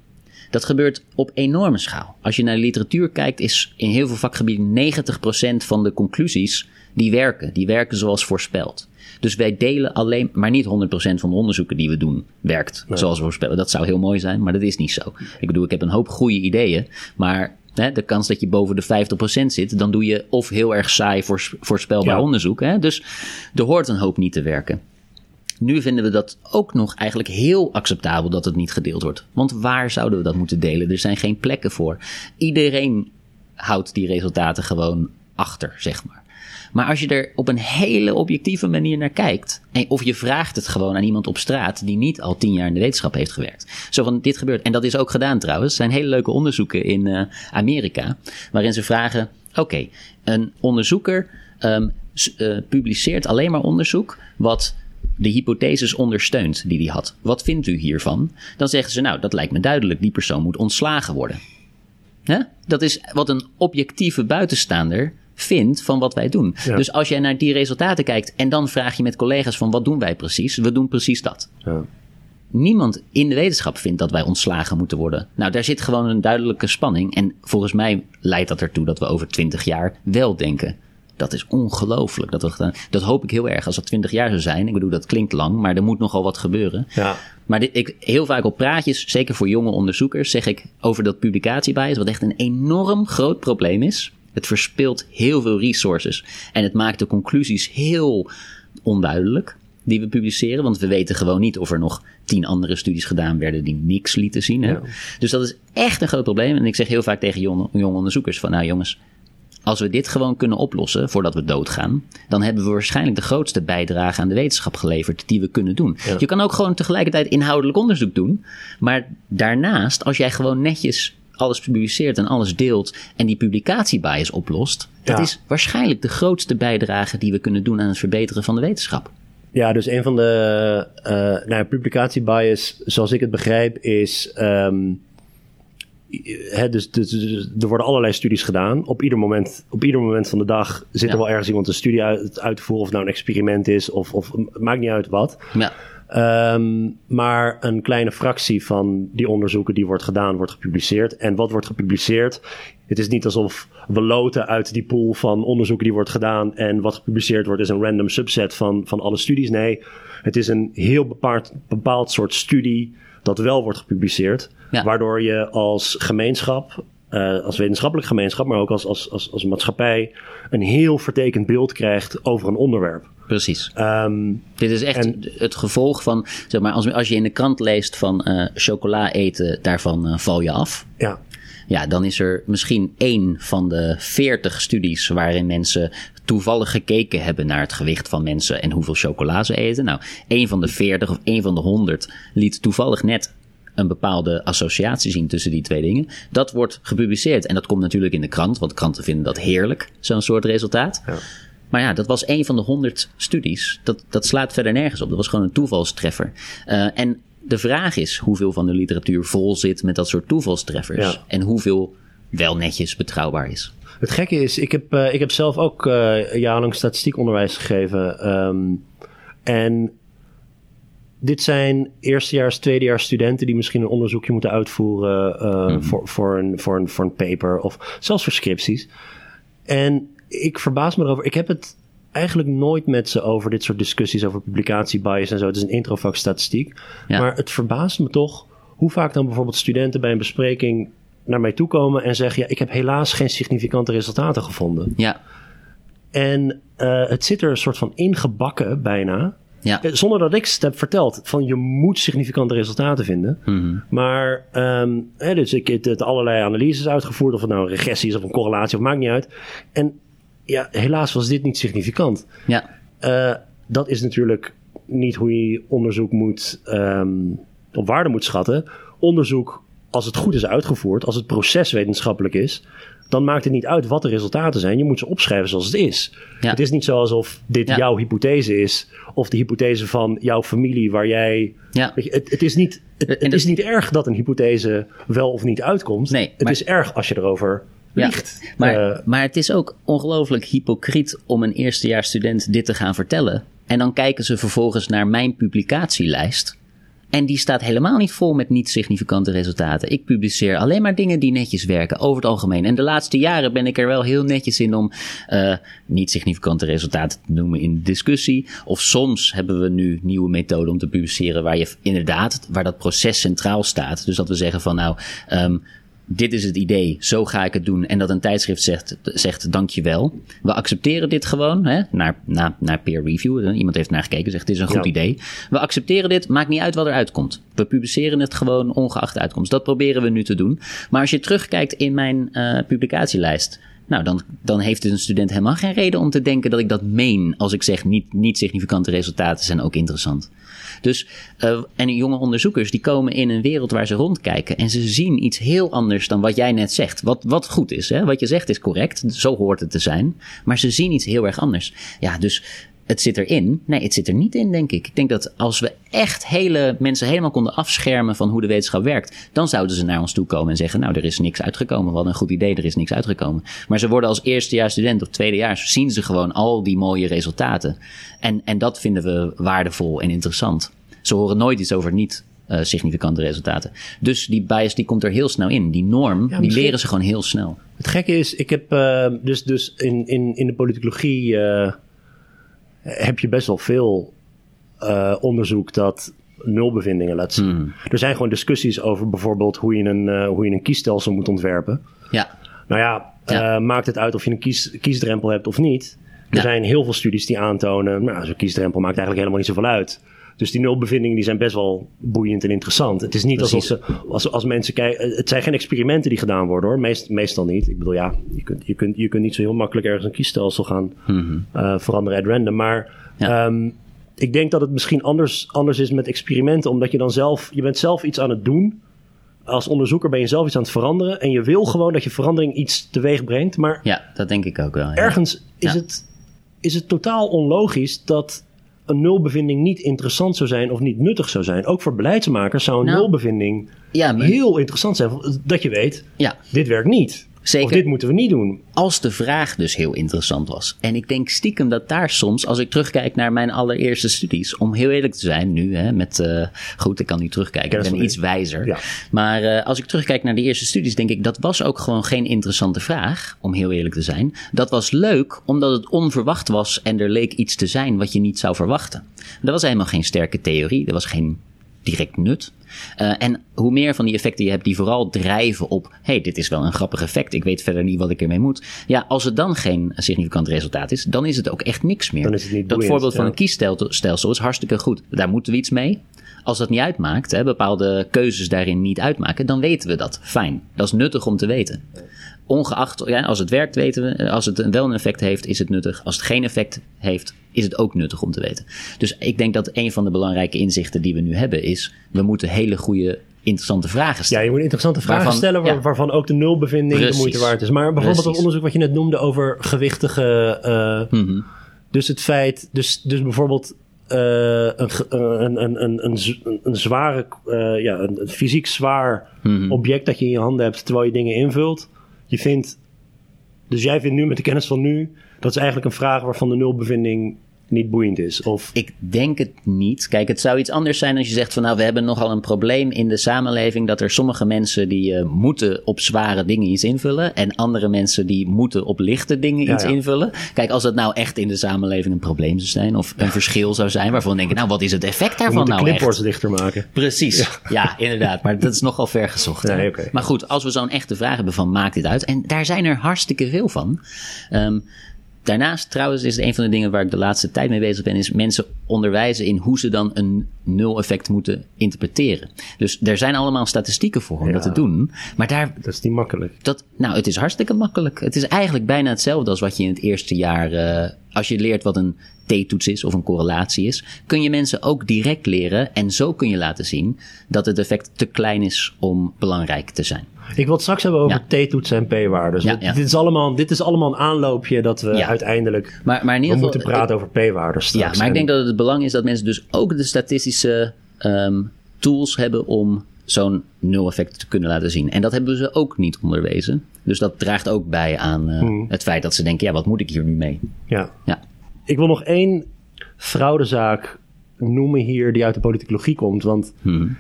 Dat gebeurt op enorme schaal. Als je naar de literatuur kijkt, is in heel veel vakgebieden 90% van de conclusies die werken. Die werken zoals voorspeld. Dus wij delen alleen, maar niet 100% van de onderzoeken die we doen werkt zoals we voorspellen. Dat zou heel mooi zijn, maar dat is niet zo. Ik bedoel, ik heb een hoop goede ideeën, maar hè, de kans dat je boven de 50% zit, dan doe je of heel erg saai voorspelbaar onderzoek. Hè? Dus er hoort een hoop niet te werken. Nu vinden we dat ook nog eigenlijk heel acceptabel dat het niet gedeeld wordt. Want waar zouden we dat moeten delen? Er zijn geen plekken voor. Iedereen houdt die resultaten gewoon achter, zeg maar. Maar als je er op een hele objectieve manier naar kijkt, of je vraagt het gewoon aan iemand op straat die niet al tien jaar in de wetenschap heeft gewerkt. Zo van dit gebeurt. En dat is ook gedaan trouwens. Er zijn hele leuke onderzoeken in uh, Amerika, waarin ze vragen: oké, een onderzoeker um, uh, publiceert alleen maar onderzoek wat de hypotheses ondersteunt die hij had. Wat vindt u hiervan? Dan zeggen ze, nou, dat lijkt me duidelijk, die persoon moet ontslagen worden. Hè? Dat is wat een objectieve buitenstaander vindt van wat wij doen. Dus als jij naar die resultaten kijkt en dan vraag je met collega's van wat doen wij precies? We doen precies dat. Ja. Niemand in de wetenschap vindt dat wij ontslagen moeten worden. Nou, daar zit gewoon een duidelijke spanning. En volgens mij leidt dat ertoe dat we over twintig jaar wel denken. Dat is ongelooflijk. Dat, we, dat hoop ik heel erg als dat 20 jaar zou zijn. Ik bedoel, dat klinkt lang, maar er moet nogal wat gebeuren. Ja. Maar dit, ik, heel vaak op praatjes, zeker voor jonge onderzoekers, zeg ik over dat publicatiebias, wat echt een enorm groot probleem is. Het verspilt heel veel resources en het maakt de conclusies heel onduidelijk die we publiceren. Want we weten gewoon niet of er nog tien andere studies gedaan werden die niks lieten zien. Hè? Dus dat is echt een groot probleem. En ik zeg heel vaak tegen jonge, jonge onderzoekers van nou jongens, als we dit gewoon kunnen oplossen voordat we doodgaan, dan hebben we waarschijnlijk de grootste bijdrage aan de wetenschap geleverd die we kunnen doen. Je kan ook gewoon tegelijkertijd inhoudelijk onderzoek doen, maar daarnaast, als jij gewoon netjes alles publiceert en alles deelt en die publicatiebias oplost, dat is waarschijnlijk de grootste bijdrage die we kunnen doen aan het verbeteren van de wetenschap. Ja, dus een van de uh, nou, publicatiebias, zoals ik het begrijp, is um, dus, dus, dus, er worden allerlei studies gedaan. Op ieder moment, op ieder moment van de dag zit er wel ergens iemand een studie uit, uit te voeren. Of het nou een experiment is of, of maakt niet uit wat. Ja. Um, maar een kleine fractie van die onderzoeken die wordt gedaan, wordt gepubliceerd. En wat wordt gepubliceerd? Het is niet alsof we loten uit die pool van onderzoeken die wordt gedaan. En wat gepubliceerd wordt is een random subset van, van alle studies. Nee, het is een heel bepaald, bepaald soort studie dat wel wordt gepubliceerd. Waardoor je als gemeenschap, uh, als wetenschappelijk gemeenschap, maar ook als, als, als, als maatschappij, een heel vertekend beeld krijgt over een onderwerp. Precies. Um, Dit is echt het gevolg van, zeg maar, als, als je in de krant leest van uh, chocola eten, daarvan uh, val je af. Ja. Ja, dan is er misschien één van de veertig studies waarin mensen toevallig gekeken hebben naar het gewicht van mensen en hoeveel chocola ze eten. Nou, één van de veertig of één van de honderd liet toevallig net een bepaalde associatie zien tussen die twee dingen. Dat wordt gepubliceerd en dat komt natuurlijk in de krant, want kranten vinden dat heerlijk, zo'n soort resultaat. Ja. Maar ja, dat was een van de honderd studies. Dat, dat slaat verder nergens op. Dat was gewoon een toevalstreffer. Uh, en de vraag is hoeveel van de literatuur vol zit met dat soort toevalstreffers. En hoeveel wel netjes betrouwbaar is. Het gekke is, ik heb, uh, ik heb zelf ook uh, jarenlang statistiekonderwijs gegeven. Um, en dit zijn eerstejaars, tweedejaars studenten die misschien een onderzoekje moeten uitvoeren uh, mm -hmm. voor, voor, een, voor, een, voor een paper of zelfs voor scripties. En ik verbaas me erover. Ik heb het eigenlijk nooit met ze over dit soort discussies over publicatiebias en zo. Het is een introvak statistiek. Ja. Maar het verbaast me toch hoe vaak dan bijvoorbeeld studenten bij een bespreking naar mij toe komen en zeggen: Ja, ik heb helaas geen significante resultaten gevonden. Ja, En eh, het zit er een soort van ingebakken bijna. ja. Eh, Zonder dat ik het heb verteld. Van je moet significante resultaten vinden. Mhm. Maar ehm, hè, dus ik heb het allerlei analyses uitgevoerd. Of het nou een regressie is of een correlatie, of maakt niet uit. En ja, helaas was dit niet significant. ja. Eh, dat is natuurlijk niet hoe je onderzoek moet, ehm, op waarde moet schatten. Onderzoek, als het goed is uitgevoerd, als het proces wetenschappelijk is, dan maakt het niet uit wat de resultaten zijn. Je moet ze opschrijven zoals het is. Ja. Het is niet zo alsof dit Ja. jouw hypothese is, of de hypothese van jouw familie waar jij. Ja. Weet je, het, het is niet, het, En het dat- is niet erg dat een hypothese wel of niet uitkomt. Nee, het maar- is erg als je erover liegt. Maar, Eh, maar het is ook ongelooflijk hypocriet om een eerstejaarsstudent dit te gaan vertellen. En dan kijken ze vervolgens naar mijn publicatielijst. En die staat helemaal niet vol met niet significante resultaten. Ik publiceer alleen maar dingen die netjes werken, over het algemeen. En de laatste jaren ben ik er wel heel netjes in om eh, niet significante resultaten te noemen in discussie. Of soms hebben we nu nieuwe methoden om te publiceren waar je inderdaad, waar dat proces centraal staat. Dus dat we zeggen van nou, ehm, dit is het idee, zo ga ik het doen. En dat een tijdschrift zegt, zegt dankjewel. We accepteren dit gewoon, hè, naar, naar, naar peer review. Iemand heeft naar gekeken, zegt dit is een goed Ja. idee. We accepteren dit, maakt niet uit wat eruit komt. We publiceren het gewoon ongeacht de uitkomst. Dat proberen we nu te doen. Maar als je terugkijkt in mijn eh, publicatielijst... Nou, dan, dan heeft een student helemaal geen reden om te denken dat ik dat meen. Als ik zeg niet, niet significante resultaten zijn ook interessant. Dus, eh, en jonge onderzoekers die komen in een wereld waar ze rondkijken. En ze zien iets heel anders dan wat jij net zegt. Wat, wat goed is, hè? wat je zegt is correct. Zo hoort het te zijn. Maar ze zien iets heel erg anders. Ja, dus het zit erin. Nee, het zit er niet in, denk ik. Ik denk dat als we echt hele mensen helemaal konden afschermen van hoe de wetenschap werkt, dan zouden ze naar ons toe komen en zeggen: Nou, er is niks uitgekomen. Wat een goed idee, er is niks uitgekomen. Maar ze worden als eerstejaars student of tweedejaars, zien ze gewoon al die mooie resultaten. En, en dat vinden we waardevol en interessant. Ze horen nooit iets over niet. eh, significante resultaten. Dus die bias die komt er heel snel in. Die norm, die leren ze gewoon heel snel. Het gekke is, ik heb eh, dus, dus in, in, in de politicologie eh, heb je best wel veel eh, onderzoek dat nulbevindingen laat zien. Hmm. Er zijn gewoon discussies over bijvoorbeeld hoe je een, eh, hoe je een kiesstelsel moet ontwerpen. Ja, Nou ja, Ja. eh, maakt het uit of je een kies, kiesdrempel hebt of niet. Er Ja. zijn heel veel studies die aantonen, nou, zo'n kiesdrempel maakt eigenlijk helemaal niet zoveel uit. Dus die nulbevindingen die zijn best wel boeiend en interessant. Het is niet Precies. alsof ze, als, als mensen kijken, het zijn geen experimenten die gedaan worden hoor, Meest, meestal niet. Ik bedoel ja, je kunt, je, kunt, je kunt niet zo heel makkelijk ergens een kiesstelsel gaan eh, veranderen at random. Maar. Ja. ehm, ik denk dat het misschien anders, anders is met experimenten, omdat je dan zelf, je bent zelf iets aan het doen. Als onderzoeker ben je zelf iets aan het veranderen. En je wil gewoon dat je verandering iets teweeg brengt. Maar ja, dat denk ik ook wel. ja. ergens is, Ja. het, is het totaal onlogisch dat een nulbevinding niet interessant zou zijn of niet nuttig zou zijn. Ook voor beleidsmakers zou een Nou, nulbevinding Ja, maar- heel interessant zijn. Dat je weet, ja, dit werkt niet. Zeker. Of dit moeten we niet doen. als de vraag dus heel interessant was. En ik denk stiekem dat daar soms, als ik terugkijk naar mijn allereerste studies, om heel eerlijk te zijn nu, hè, met, eh, goed, ik kan nu terugkijken, ik ben iets wijzer. Ja. Maar eh, als ik terugkijk naar die eerste studies, denk ik, dat was ook gewoon geen interessante vraag, om heel eerlijk te zijn. Dat was leuk, omdat het onverwacht was en er leek iets te zijn wat je niet zou verwachten. Er was helemaal geen sterke theorie, er was geen direct nut. Eh, en hoe meer van die effecten je hebt die vooral drijven op... hey, dit is wel een grappig effect, ik weet verder niet wat ik ermee moet. Ja, als het dan geen significant resultaat is, dan is het ook echt niks meer. Dan is het niet dat boeiend, voorbeeld van een kiesstelsel is hartstikke goed. Daar moeten we iets mee. Als dat niet uitmaakt, hè, bepaalde keuzes daarin niet uitmaken, dan weten we dat. Fijn. Dat is nuttig om te weten. Ongeacht, ja, als het werkt weten we, als het wel een effect heeft, is het nuttig. Als het geen effect heeft, is het ook nuttig om te weten. Dus ik denk dat een van de belangrijke inzichten die we nu hebben is, we moeten hele goede, interessante vragen Ja, stellen. je moet interessante vragen Waarvan- stellen waar- ja. waarvan ook de nulbevinding de moeite waard is. Maar bijvoorbeeld het onderzoek wat je net noemde over gewichtige... eh, Mhm. Dus het feit, dus, dus bijvoorbeeld eh, een, een, een, een, een, zware, eh, ja, een, een fysiek zwaar Mhm. object dat je in je handen hebt terwijl je dingen invult. Je vindt, dus jij vindt nu met de kennis van nu, dat is eigenlijk een vraag waarvan de nulbevinding niet boeiend is? Of... Ik denk het niet. Kijk, het zou iets anders zijn als je zegt van nou, we hebben nogal een probleem in de samenleving dat er sommige mensen die uh, moeten op zware dingen iets invullen en andere mensen die moeten op lichte dingen ja, iets ja. invullen. Kijk, als dat nou echt in de samenleving een probleem zou zijn of een verschil zou zijn waarvan we denken, nou, wat is het effect daarvan nou de echt? dichter maken. Precies. Ja. inderdaad. Maar dat is nogal ver gezocht. Nee, okay. Maar goed, als we zo'n echte vraag hebben van maakt dit uit? En daar zijn er hartstikke veel van. Um, Daarnaast trouwens is het een van de dingen waar ik de laatste tijd mee bezig ben, is mensen onderwijzen in hoe ze dan een nul-effect moeten interpreteren. Dus er zijn allemaal statistieken voor om ja, dat te doen. Maar daar. Dat is niet makkelijk. Dat, nou, het is hartstikke makkelijk. Het is eigenlijk bijna hetzelfde als wat je in het eerste jaar. Uh, als je leert wat een t-toets is of een correlatie is, kun je mensen ook direct leren. En zo kun je laten zien dat het effect te klein is om belangrijk te zijn. Ik wil het straks hebben over t-toetsen en p-waarden. Dit, is allemaal, dit is allemaal een aanloopje dat we uiteindelijk maar, maar in ieder geval, moeten praten over p-waarden straks. Ja, maar ik denk dat het belang is dat mensen dus ook de statistische um, tools hebben om zo'n nul-effect te kunnen laten zien. En dat hebben ze ook niet onderwezen. Dus dat draagt ook bij aan uh, hmm. het feit dat ze denken, ja, wat moet ik hier nu mee? Ja. ja. Ik wil nog één fraudezaak noemen hier die uit de politicologie komt. Want hmm.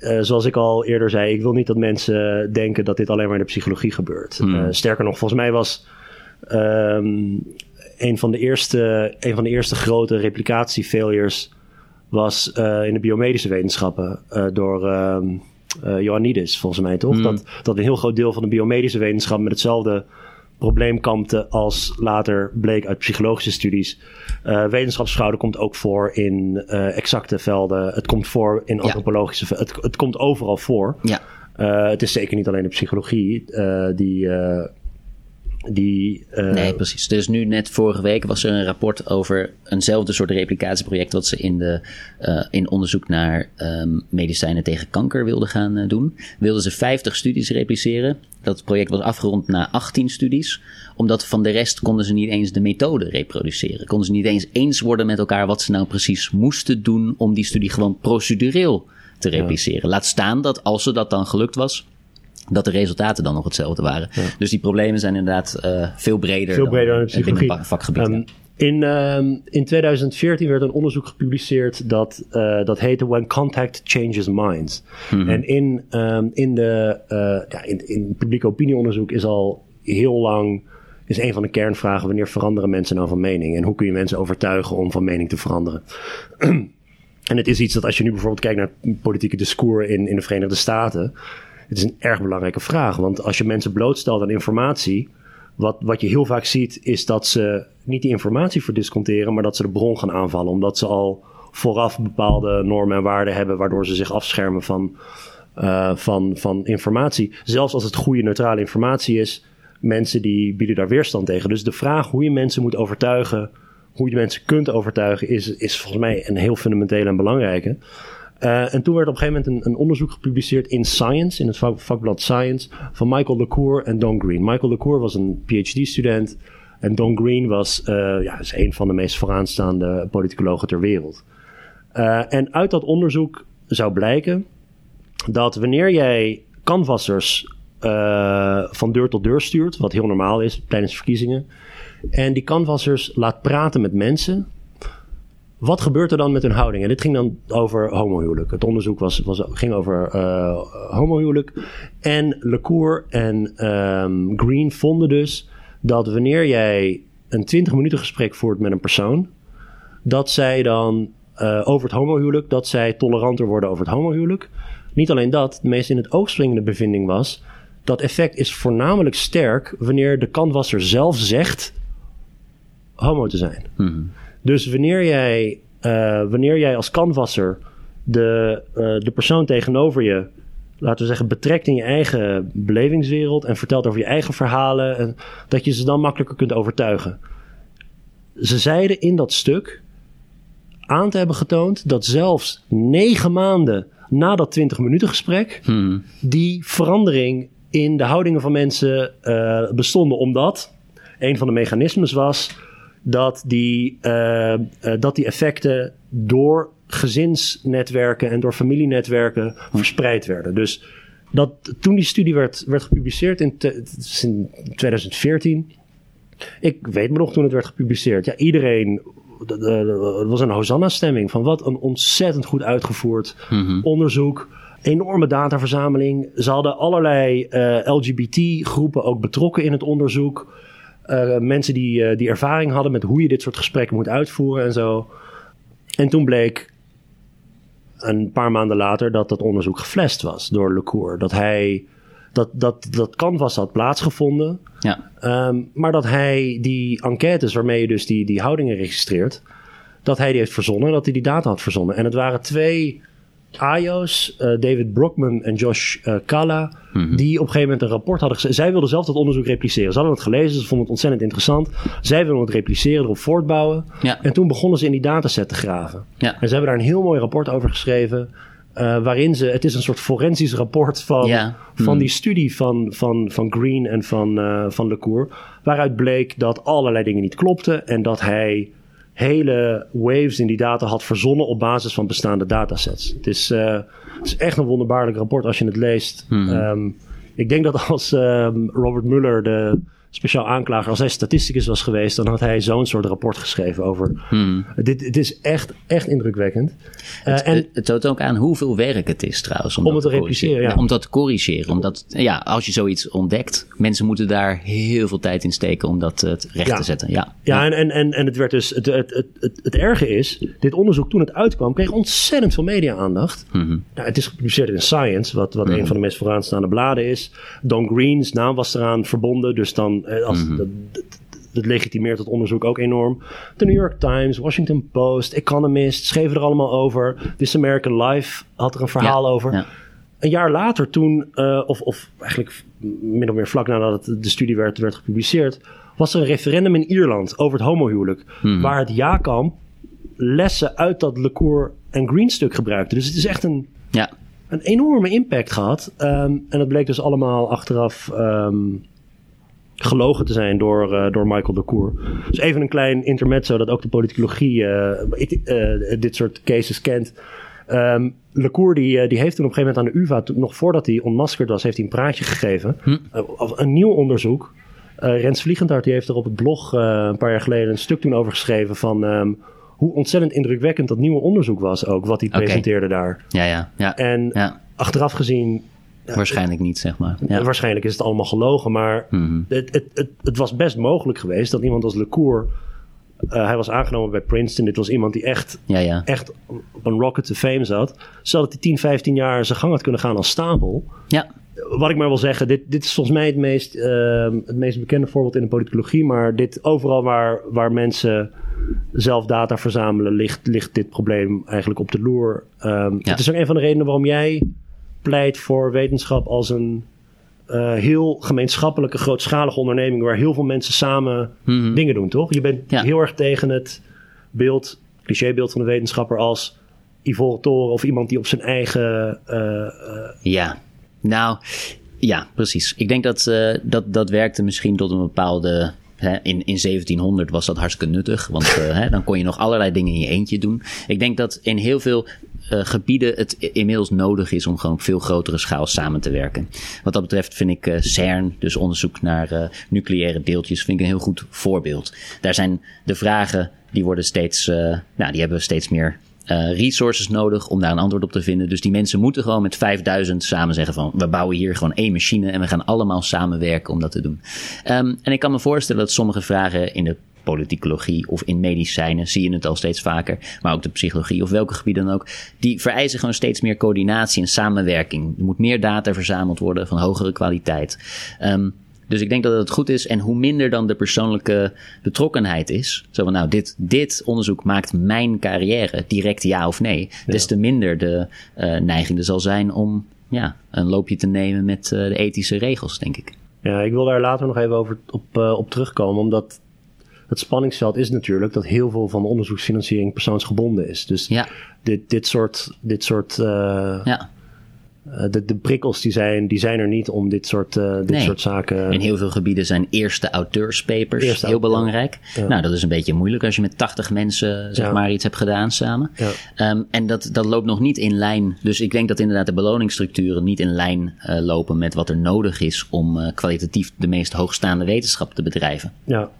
Uh, zoals ik al eerder zei, ik wil niet dat mensen denken dat dit alleen maar in de psychologie gebeurt. Hmm. Uh, sterker nog, volgens mij was um, een, van de eerste, een van de eerste grote replicatiefailures was uh, in de biomedische wetenschappen door um, Ioannidis, volgens mij toch? Hmm. Dat, dat een heel groot deel van de biomedische wetenschap met hetzelfde probleem kampte als later bleek uit psychologische studies. Uh, wetenschapsfraude komt ook voor in uh, exacte velden. Het komt voor in antropologische velden. Het, het komt overal voor. Ja. Uh, het is zeker niet alleen de psychologie die. Die nee, precies. Dus nu net vorige week was er een rapport over eenzelfde soort replicatieproject wat ze in, de, in onderzoek naar um, medicijnen tegen kanker wilden gaan doen. Wilden ze 50 studies repliceren. Dat project was afgerond na 18 studies. Omdat van de rest konden ze niet eens de methode reproduceren. Konden ze niet eens eens worden met elkaar wat ze nou precies moesten doen om die studie gewoon procedureel te repliceren. Ja. Laat staan dat als ze dat dan gelukt was, dat de resultaten dan nog hetzelfde waren. Ja. Dus die problemen zijn inderdaad uh, veel breder, veel breder dan, dan het vakgebied. Um, in, um, in 2014 werd een onderzoek gepubliceerd dat, uh, dat heette When Contact Changes Minds. Mm-hmm. En in, um, in, de, uh, ja, in, in publiek opinieonderzoek is al heel lang is een van de kernvragen wanneer veranderen mensen nou van mening en hoe kun je mensen overtuigen om van mening te veranderen. en het is iets dat als je nu bijvoorbeeld kijkt naar het politieke discours in, in de Verenigde Staten, het is een erg belangrijke vraag. Want als je mensen blootstelt aan informatie, wat, wat je heel vaak ziet, is dat ze niet die informatie verdisconteren, maar dat ze de bron gaan aanvallen. Omdat ze al vooraf bepaalde normen en waarden hebben, waardoor ze zich afschermen van, uh, van, van informatie. Zelfs als het goede, neutrale informatie is, mensen die bieden daar weerstand tegen. Dus de vraag hoe je mensen moet overtuigen, hoe je mensen kunt overtuigen, is, is volgens mij een heel fundamentele en belangrijke. Uh, en toen werd op een gegeven moment een, een, onderzoek gepubliceerd in Science, in het vak, vakblad Science, van Michael LeCour en Don Green. Michael LeCour was een PhD-student en Don Green was, uh, ja, is een van de meest vooraanstaande politicologen ter wereld. Uh, en uit dat onderzoek zou blijken dat wanneer jij canvassers van deur tot deur stuurt, wat heel normaal is tijdens verkiezingen, en die canvassers laat praten met mensen, wat gebeurt er dan met hun houding? En dit ging dan over homohuwelijk. Het onderzoek was, was, ging over uh, homohuwelijk. En LeCour en um, Green vonden dus dat wanneer jij een 20 minuten gesprek voert met een persoon, dat zij dan uh, over het homohuwelijk, dat zij toleranter worden over het homohuwelijk. Niet alleen dat, de meest in het oog springende bevinding was, dat effect is voornamelijk sterk wanneer de canvasser zelf zegt homo te zijn. Mm-hmm. Dus wanneer jij, uh, wanneer jij als canvasser de, uh, de persoon tegenover je, laten we zeggen, betrekt in je eigen belevingswereld en vertelt over je eigen verhalen, en dat je ze dan makkelijker kunt overtuigen. Ze zeiden in dat stuk aan te hebben getoond dat zelfs negen maanden na dat 20 minuten gesprek, hmm. die verandering in de houdingen van mensen uh, bestonden, omdat een van de mechanismes was dat die, uh, uh, dat die effecten door gezinsnetwerken en door familienetwerken verspreid werden. Dus dat, toen die studie werd, werd gepubliceerd in, te, in 2014. Ik weet me nog toen het werd gepubliceerd. Ja, iedereen het was een Hosanna-stemming van wat een ontzettend goed uitgevoerd onderzoek. Enorme dataverzameling. Ze hadden allerlei LGBT-groepen ook betrokken in het onderzoek. Mensen die, die ervaring hadden met hoe je dit soort gesprekken moet uitvoeren en zo. En toen bleek een paar maanden later dat dat onderzoek geflasht was door LeCour. Dat hij dat, dat, dat canvas had plaatsgevonden. Ja. Ehm, maar dat hij die enquêtes waarmee je dus die, die houdingen registreert, dat hij die heeft verzonnen, dat hij die data had verzonnen. En het waren twee AIO's, uh, eh, David Brockman en Josh uh, Kalla, mhm. die op een gegeven moment een rapport hadden gezet. Zij wilden zelf dat onderzoek repliceren. Ze hadden het gelezen, ze vonden het ontzettend interessant. Zij wilden het repliceren, erop voortbouwen. Ja. En toen begonnen ze in die dataset te graven. Ja. En ze hebben daar een heel mooi rapport over geschreven. Uh, waarin ze, het is een soort forensisch rapport van, ja. van hmm. die studie van, van, van Green en van, van LeCour. Waaruit bleek dat allerlei dingen niet klopten en dat hij hele waves in die data had verzonnen op basis van bestaande datasets. Het is, uh, het is echt een wonderbaarlijk rapport als je het leest. Hmm. Um, ik denk dat als um, Robert Mueller de speciaal aanklager, als hij statisticus was geweest, dan had hij zo'n soort rapport geschreven over. Hmm. Dit, het is echt, echt indrukwekkend. Het, uh, en, het toont ook aan hoeveel werk het is trouwens. Om, om het te repliceren, ja. Om dat te corrigeren. Omdat, ja, als je zoiets ontdekt, mensen moeten daar heel veel tijd in steken om dat uh, recht ja. te zetten. Ja, ja, ja. En, en, en het werd dus. Het, het, het, het, het erge is, dit onderzoek toen het uitkwam, kreeg ontzettend veel media-aandacht. -hmm. nou, het is gepubliceerd in Science, wat, wat -hmm. een van de meest vooraanstaande bladen is. Don Green's naam was eraan verbonden, dus dan. Als, Mhm. dat, dat, dat legitimeert het onderzoek ook enorm. De New York Times, Washington Post, Economist schreven er allemaal over. This American Life had er een verhaal ja, over. Ja. Een jaar later, toen, uh, of, of eigenlijk min of meer vlak nadat het, de studie werd, werd gepubliceerd, was er een referendum in Ierland over het homohuwelijk. Mhm. Waar het ja-kamp lessen uit dat LeCour en Green stuk gebruikte. Dus het is echt een, ja. een enorme impact gehad. Um, en dat bleek dus allemaal achteraf um, gelogen te zijn door, uh, door Michael de Cour. Dus even een klein intermezzo dat ook de politicologie uh, uh, dit soort cases kent. Um, Lecour die, die heeft toen op een gegeven moment aan de UvA, toen, nog voordat hij onmaskerd was, heeft hij een praatje gegeven. Hm. een nieuw onderzoek. Rens Vliegendhart die heeft er op het blog een paar jaar geleden een stuk toen over geschreven van um, hoe ontzettend indrukwekkend dat nieuwe onderzoek was ook, wat hij okay. presenteerde daar. Ja, ja, ja. En ja. achteraf gezien Waarschijnlijk niet, zeg maar. Ja. Waarschijnlijk is het allemaal gelogen, maar mm -hmm. het, het, het, het, was best mogelijk geweest dat iemand als LeCour. Uh, hij was aangenomen bij Princeton. Dit was iemand die echt, ja, ja. echt op een rocket to fame zat. Zodat hij 10, 15 jaar zijn gang had kunnen gaan als stapel. Ja. Wat ik maar wil zeggen, dit, dit is volgens mij het meest, uh, het meest bekende voorbeeld in de politicologie. Maar dit, overal waar, waar mensen zelf data verzamelen, ligt, ligt dit probleem eigenlijk op de loer. Um, ja. Het is ook een van de redenen waarom jij pleit voor wetenschap als een uh, heel gemeenschappelijke, grootschalige onderneming waar heel veel mensen samen mm -hmm. dingen doen, toch? Je bent ja. heel erg tegen het beeld, clichébeeld van de wetenschapper als Ivoren Toren of iemand die op zijn eigen. Uh, uh, ja, nou ja, precies. Ik denk dat, dat dat werkte misschien tot een bepaalde in, in 1700 was dat hartstikke nuttig, want uh, dan kon je nog allerlei dingen in je eentje doen. Ik denk dat in heel veel uh, gebieden het inmiddels nodig is om gewoon op veel grotere schaal samen te werken. Wat dat betreft vind ik uh, CERN, dus onderzoek naar nucleaire deeltjes, vind ik een heel goed voorbeeld. Daar zijn de vragen, die worden steeds, nou, die hebben steeds meer uh, resources nodig om daar een antwoord op te vinden. Dus die mensen moeten gewoon met 5000 samen zeggen van we bouwen hier gewoon één machine en we gaan allemaal samenwerken om dat te doen. Um, en ik kan me voorstellen dat sommige vragen in de politicologie of in medicijnen zie je het al steeds vaker, maar ook de psychologie of welke gebieden dan ook, die vereisen gewoon steeds meer coördinatie en samenwerking. Er moet meer data verzameld worden van hogere kwaliteit. Um, dus ik denk dat het goed is. En hoe minder dan de persoonlijke betrokkenheid is. Zo van, nou, dit, dit onderzoek maakt mijn carrière direct ja of nee. Ja. Des te minder de uh, neiging er zal zijn om ja, een loopje te nemen met uh, de ethische regels, denk ik. Ja, ik wil daar later nog even over op, uh, op terugkomen. Omdat het spanningsveld is natuurlijk dat heel veel van de onderzoeksfinanciering persoonsgebonden is. Dus ja. dit, dit soort. Dit soort ja. De, de, prikkels die zijn, die zijn er niet om dit soort, uh, dit nee. soort zaken. In heel veel gebieden zijn eerste auteurspapers eerste heel belangrijk. Ja. Nou, dat is een beetje moeilijk als je met 80 mensen zeg Ja. maar iets hebt gedaan samen. Um, en dat, dat loopt nog niet in lijn. Dus ik denk dat inderdaad de beloningsstructuren niet in lijn uh, lopen met wat er nodig is om uh, kwalitatief de meest hoogstaande wetenschap te bedrijven. Ja.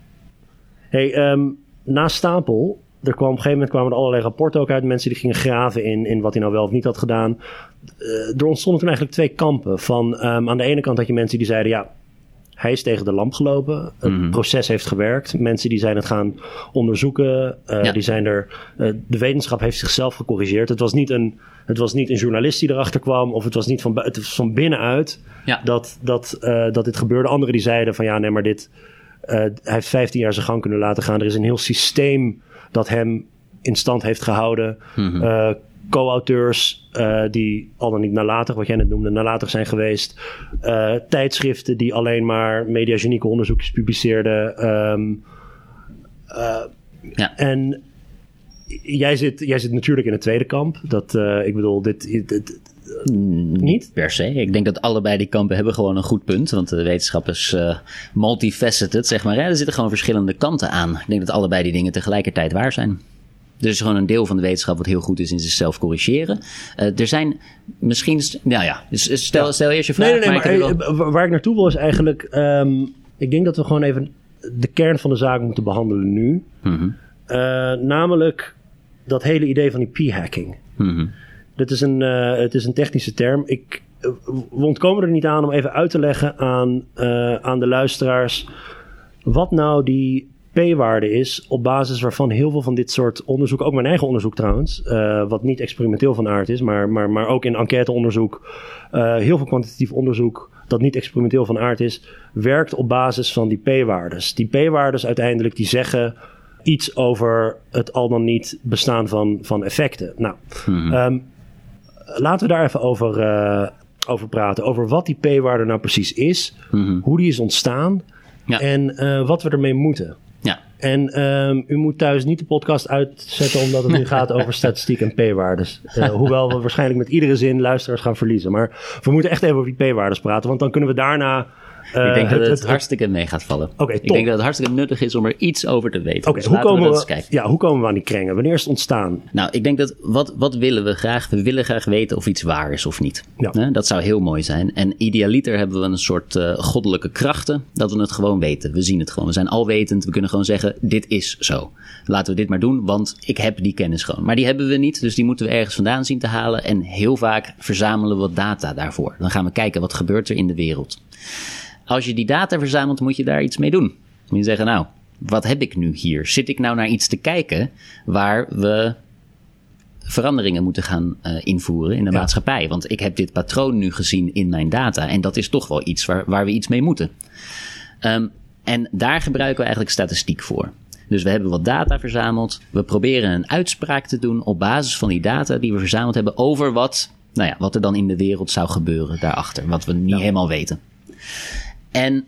Hey, um, na Stapel er kwam op een gegeven moment kwamen er allerlei rapporten ook uit. Mensen die gingen graven in, in wat hij nou wel of niet had gedaan. Uh, er ontstonden toen eigenlijk twee kampen. Van, um, aan de ene kant had je mensen die zeiden... ja, hij is tegen de lamp gelopen. Het mm -hmm. proces heeft gewerkt. Mensen die zijn het gaan onderzoeken. Uh, ja. Die zijn er. Uh, de wetenschap heeft zichzelf gecorrigeerd. Het was niet een. Het was niet een journalist die erachter kwam. Of het was niet van, het was van binnenuit ja. dat, dat, uh, dat dit gebeurde. Anderen die zeiden van ja, nee, maar dit. hij heeft 15 jaar zijn gang kunnen laten gaan. Er is een heel systeem dat hem in stand heeft gehouden. Mm -hmm co-auteurs uh, die al dan niet nalatig, wat jij net noemde, nalatig zijn geweest. Uh, tijdschriften die alleen maar mediagenieke onderzoekjes publiceerden. Um, uh, ja. En jij zit, jij zit natuurlijk in het tweede kamp. Dat, ik bedoel, dit, dit, dit niet per se. Ik denk dat allebei die kampen hebben gewoon een goed punt. Want de wetenschap is uh, multifaceted, zeg maar. Er zitten gewoon verschillende kanten aan. Ik denk dat allebei die dingen tegelijkertijd waar zijn. Er is gewoon een deel van de wetenschap wat heel goed is in zichzelf corrigeren. Uh, er zijn misschien. Nou ja, stel, stel eerst je vraag. Nee, nee, nee, maar, maar wel... waar ik naartoe wil is eigenlijk. Um, ik denk dat we gewoon even de kern van de zaak moeten behandelen nu. Mm -hmm. uh, namelijk dat hele idee van die p-hacking. Mm -hmm. Dit is een, uh, het is een technische term. Ik, we ontkomen er niet aan om even uit te leggen aan, aan de luisteraars. Wat nou die p-waarde is op basis waarvan heel veel van dit soort onderzoek, ook mijn eigen onderzoek trouwens, uh, wat niet experimenteel van aard is, maar, maar, maar ook in enquêteonderzoek, uh, heel veel kwantitatief onderzoek dat niet experimenteel van aard is, werkt op basis van die p-waardes. Die p-waardes uiteindelijk die zeggen iets over het al dan niet bestaan van, van effecten. Nou, hmm. um, laten we daar even over, uh, over praten. Over wat die p-waarde nou precies is, hmm. hoe die is ontstaan ja. en wat we ermee moeten. Ja. En um, u moet thuis niet de podcast uitzetten omdat het nu gaat over statistiek en p-waardes. Uh, hoewel we waarschijnlijk met iedere zin luisteraars gaan verliezen. Maar we moeten echt even over die p-waardes praten, want dan kunnen we daarna ik denk dat het, het, hartstikke mee gaat vallen. Okay, ik denk dat het hartstikke nuttig is om er iets over te weten. Oké, okay, dus hoe, komen we, we ja, hoe komen we aan die krengen? Wanneer is het ontstaan? Nou, ik denk dat wat, wat willen we graag? We willen graag weten of iets waar is of niet. Ja. dat zou heel mooi zijn. En idealiter hebben we een soort uh, goddelijke krachten dat we het gewoon weten. We zien het gewoon. We zijn alwetend. We kunnen gewoon zeggen: dit is zo. Laten we dit maar doen, want ik heb die kennis gewoon. Maar die hebben we niet, dus die moeten we ergens vandaan zien te halen. En heel vaak verzamelen we wat data daarvoor. Dan gaan we kijken wat gebeurt er in de wereld. Als je die data verzamelt, moet je daar iets mee doen. Moet je zeggen, nou, wat heb ik nu hier? Zit ik nou naar iets te kijken waar we veranderingen moeten gaan uh, invoeren in de ja. maatschappij? Want ik heb dit patroon nu gezien in mijn data en dat is toch wel iets waar, waar we iets mee moeten. Um, en daar gebruiken we eigenlijk statistiek voor. Dus we hebben wat data verzameld. We proberen een uitspraak te doen op basis van die data die we verzameld hebben over wat, nou ja, wat er dan in de wereld zou gebeuren daarachter. Wat we niet ja. helemaal weten. En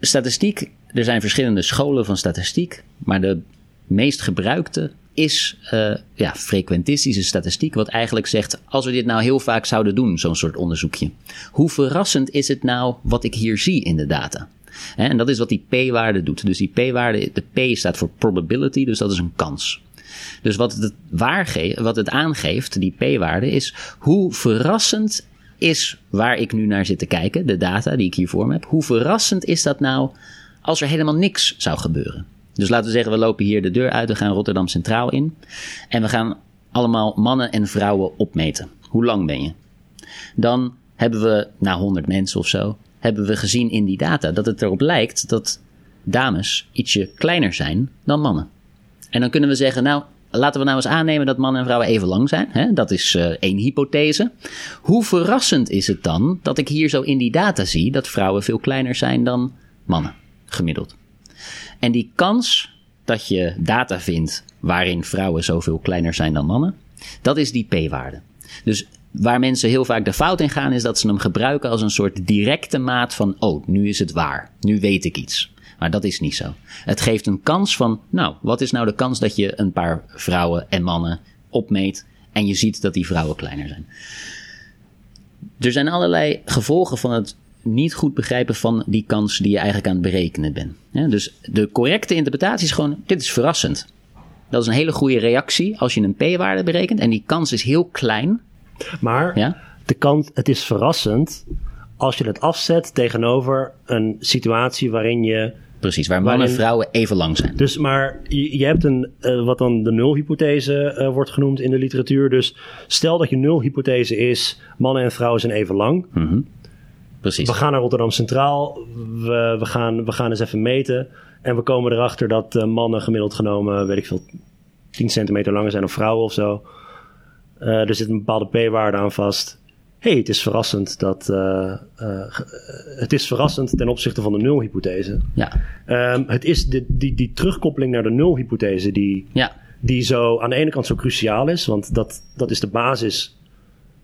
statistiek, er zijn verschillende scholen van statistiek, maar de meest gebruikte is uh, ja, frequentistische statistiek, wat eigenlijk zegt: als we dit nou heel vaak zouden doen, zo'n soort onderzoekje, hoe verrassend is het nou wat ik hier zie in de data? En dat is wat die p-waarde doet. Dus die p-waarde, de p staat voor probability, dus dat is een kans. Dus wat het, wat het aangeeft, die p-waarde, is hoe verrassend is waar ik nu naar zit te kijken, de data die ik hier voor me heb. Hoe verrassend is dat nou als er helemaal niks zou gebeuren? Dus laten we zeggen, we lopen hier de deur uit, we gaan Rotterdam Centraal in. En we gaan allemaal mannen en vrouwen opmeten. Hoe lang ben je? Dan hebben we, na 100 mensen of zo, hebben we gezien in die data dat het erop lijkt dat dames ietsje kleiner zijn dan mannen. En dan kunnen we zeggen, nou, laten we nou eens aannemen dat mannen en vrouwen even lang zijn. Hè? Dat is uh, één hypothese. Hoe verrassend is het dan dat ik hier zo in die data zie dat vrouwen veel kleiner zijn dan mannen, gemiddeld? En die kans dat je data vindt waarin vrouwen zoveel kleiner zijn dan mannen, dat is die p-waarde. Dus waar mensen heel vaak de fout in gaan, is dat ze hem gebruiken als een soort directe maat van: oh, nu is het waar, nu weet ik iets. Maar dat is niet zo. Het geeft een kans van, nou, wat is nou de kans dat je een paar vrouwen en mannen opmeet en je ziet dat die vrouwen kleiner zijn. Er zijn allerlei gevolgen van het niet goed begrijpen van die kans die je eigenlijk aan het berekenen bent. Ja, dus de correcte interpretatie is gewoon, dit is verrassend. Dat is een hele goede reactie als je een p-waarde berekent en die kans is heel klein. Maar ja? de kans, het is verrassend als je het afzet tegenover een situatie waarin je precies. Waar mannen en vrouwen even lang zijn. Dus, maar je, je hebt een, uh, wat dan de nulhypothese uh, wordt genoemd in de literatuur. Dus stel dat je nulhypothese is, mannen en vrouwen zijn even lang. Mm -hmm. Precies. We gaan naar Rotterdam Centraal, we, we, gaan, we gaan eens even meten. En we komen erachter dat uh, mannen gemiddeld genomen, weet ik veel, 10 centimeter langer zijn dan vrouwen of zo. er zit een bepaalde p-waarde aan vast hey, het is verrassend dat uh, uh, het is verrassend ten opzichte van de nulhypothese. Ja. Um, het is de, die, die terugkoppeling naar de nulhypothese die, ja. die zo aan de ene kant zo cruciaal is, want dat, dat is de basis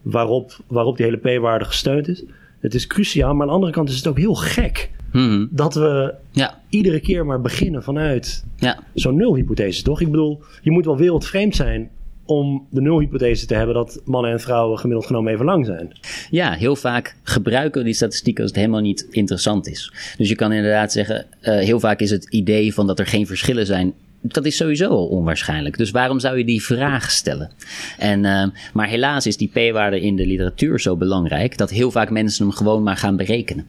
waarop, waarop die hele p-waarde gesteund is. Het is cruciaal, maar aan de andere kant is het ook heel gek. Mm-hmm. Dat we ja. iedere keer maar beginnen vanuit ja. zo'n nulhypothese, toch? Ik bedoel, je moet wel wereldvreemd zijn om de nulhypothese te hebben dat mannen en vrouwen gemiddeld genomen even lang zijn. Ja, heel vaak gebruiken we die statistiek als het helemaal niet interessant is. Dus je kan inderdaad zeggen, uh, heel vaak is het idee van dat er geen verschillen zijn dat is sowieso al onwaarschijnlijk. Dus waarom zou je die vraag stellen? En, uh, maar helaas is die p-waarde in de literatuur zo belangrijk dat heel vaak mensen hem gewoon maar gaan berekenen.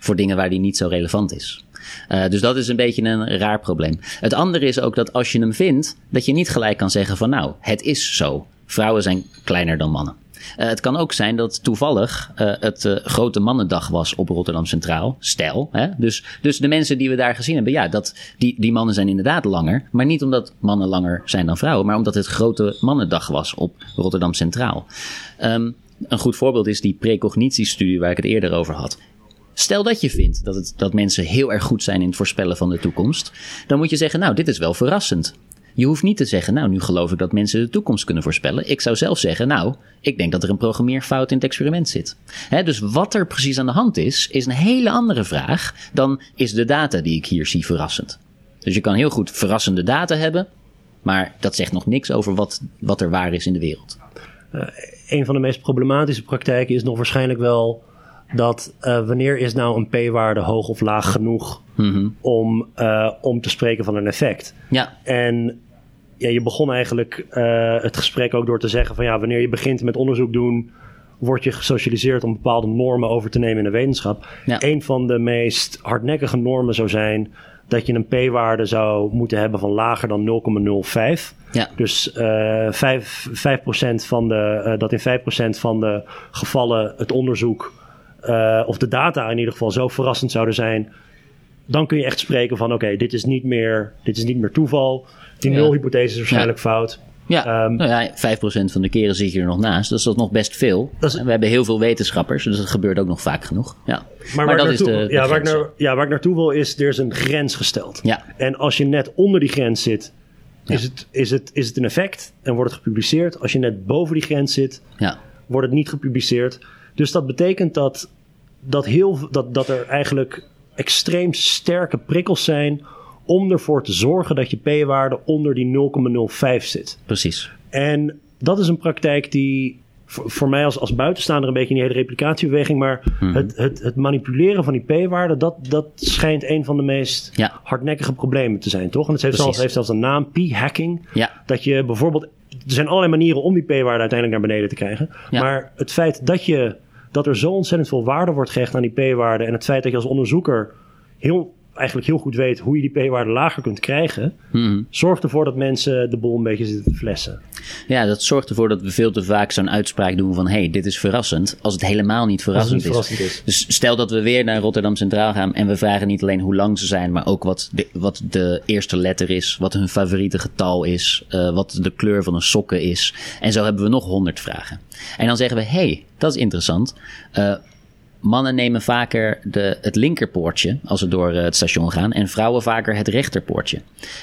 Voor dingen waar die niet zo relevant is. Uh, dus dat is een beetje een raar probleem. Het andere is ook dat als je hem vindt, dat je niet gelijk kan zeggen van nou, het is zo. Vrouwen zijn kleiner dan mannen. Uh, het kan ook zijn dat toevallig uh, het grote mannendag was op Rotterdam Centraal. Stel. Hè? Dus, dus de mensen die we daar gezien hebben, ja, dat, die, die mannen zijn inderdaad langer. Maar niet omdat mannen langer zijn dan vrouwen, maar omdat het grote mannendag was op Rotterdam Centraal. Um, een goed voorbeeld is die precognitiestudie waar ik het eerder over had. Stel dat je vindt dat, het, dat mensen heel erg goed zijn in het voorspellen van de toekomst, dan moet je zeggen, nou, dit is wel verrassend. Je hoeft niet te zeggen, nou, nu geloof ik dat mensen de toekomst kunnen voorspellen. Ik zou zelf zeggen, nou, ik denk dat er een programmeerfout in het experiment zit. Dus wat er precies aan de hand is, is een hele andere vraag dan is de data die ik hier zie verrassend. Dus je kan heel goed verrassende data hebben, maar dat zegt nog niks over wat, wat er waar is in de wereld. Uh, een van de meest problematische praktijken is nog waarschijnlijk wel dat uh, wanneer is nou een p-waarde hoog of laag genoeg mm-hmm. om, uh, om te spreken van een effect. Ja. En ja, je begon eigenlijk uh, het gesprek ook door te zeggen van ja, wanneer je begint met onderzoek doen, word je gesocialiseerd om bepaalde normen over te nemen in de wetenschap. Ja. Een van de meest hardnekkige normen zou zijn dat je een p-waarde zou moeten hebben van lager dan 0,05. Ja. Dus uh, 5, 5% van de, uh, dat in 5% van de gevallen het onderzoek uh, of de data in ieder geval zo verrassend zouden zijn, dan kun je echt spreken van oké, okay, dit is niet meer, dit is niet meer toeval. Die nulhypothese is waarschijnlijk fout. Ja, Ehm, nou ja, 5% van de keren zit je er nog naast. Dus dat is nog best veel. Dat is- En we hebben heel veel wetenschappers, dus dat gebeurt ook nog vaak genoeg. Ja. Maar, waar, dat ik is naartoe, de, de ja, waar, ik naar, ja, waar ik naartoe wil is, er is een grens gesteld. Ja. En als je net onder die grens zit, is, Ja. het, is, het, is het een effect en wordt het gepubliceerd. Als je net boven die grens zit, Ja. wordt het niet gepubliceerd. Dus dat betekent dat, dat, heel, dat, dat er eigenlijk extreem sterke prikkels zijn om ervoor te zorgen dat je p-waarde onder die 0,05 zit. Precies. En dat is een praktijk die voor, voor mij als, als buitenstaander een beetje in die hele replicatiebeweging, maar Mhm. het, het, het manipuleren van die p-waarde, dat, dat schijnt een van de meest Ja. hardnekkige problemen te zijn, toch? En het heeft zelfs, heeft zelfs een naam, p-hacking. Ja. Dat je bijvoorbeeld, er zijn allerlei manieren om die p-waarde uiteindelijk naar beneden te krijgen. Ja. Maar het feit dat, je, dat er zo ontzettend veel waarde wordt gehecht aan die p-waarde en het feit dat je als onderzoeker heel, eigenlijk heel goed weet hoe je die p-waarde lager kunt krijgen, Mhm. zorgt ervoor dat mensen de boel een beetje zitten te flessen. Ja, dat zorgt ervoor dat we veel te vaak zo'n uitspraak doen van... hé, hey, dit is verrassend, als het helemaal niet verrassend, niet verrassend is. Dus stel dat we weer naar Rotterdam Centraal gaan... en we vragen niet alleen hoe lang ze zijn... maar ook wat de, wat de eerste letter is... wat hun favoriete getal is... eh, wat de kleur van hun sokken is. En zo hebben we nog honderd vragen. En dan zeggen we, hé, hey, dat is interessant... Eh, Mannen nemen vaker de, het linkerpoortje als ze door eh, het station gaan en vrouwen vaker het rechterpoortje.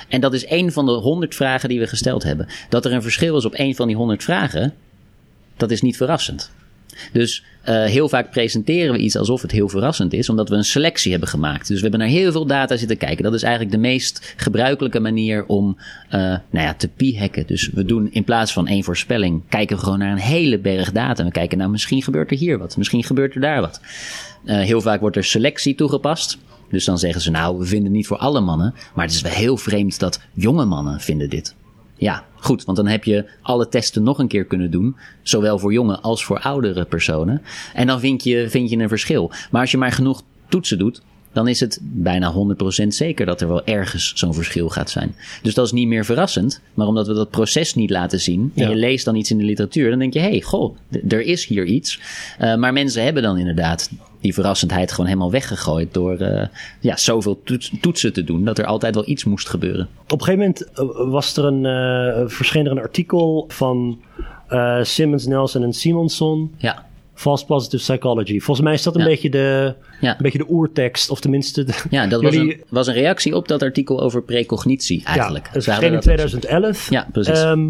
En dat is een van de honderd vragen die we gesteld hebben. Dat er een verschil is op een van die honderd vragen, dat is niet verrassend. Dus uh, heel vaak presenteren we iets alsof het heel verrassend is, omdat we een selectie hebben gemaakt. Dus we hebben naar heel veel data zitten kijken. Dat is eigenlijk de meest gebruikelijke manier om uh, nou ja, te p-hacken. Dus we doen in plaats van één voorspelling, kijken we gewoon naar een hele berg data. We kijken, nou misschien gebeurt er hier wat, misschien gebeurt er daar wat. Uh, heel vaak wordt er selectie toegepast. Dus dan zeggen ze, nou, we vinden niet voor alle mannen. Maar het is wel heel vreemd dat jonge mannen vinden dit. Ja, goed, want dan heb je alle testen nog een keer kunnen doen. Zowel voor jonge als voor oudere personen. En dan vind je, vind je een verschil. Maar als je maar genoeg toetsen doet, dan is het bijna 100% zeker dat er wel ergens zo'n verschil gaat zijn. Dus dat is niet meer verrassend, maar omdat we dat proces niet laten zien en Ja. je leest dan iets in de literatuur, dan denk je, hé, hey, goh, er is hier iets. Eh, maar mensen hebben dan inderdaad die verrassendheid gewoon helemaal weggegooid door eh, ja, zoveel toets- toetsen te doen, dat er altijd wel iets moest gebeuren. Op een gegeven moment eh, was er een, eh, verscheen er een artikel van Simmons, Nelson en Simonson. Ja, False Positive Psychology. Volgens mij is dat een, Ja. beetje, de, Ja. een beetje de oertekst, of tenminste... De, ja dat was een, was een reactie op dat artikel over precognitie eigenlijk. Ja, verscheen in dat- 2011. Ja, precies. Ehm,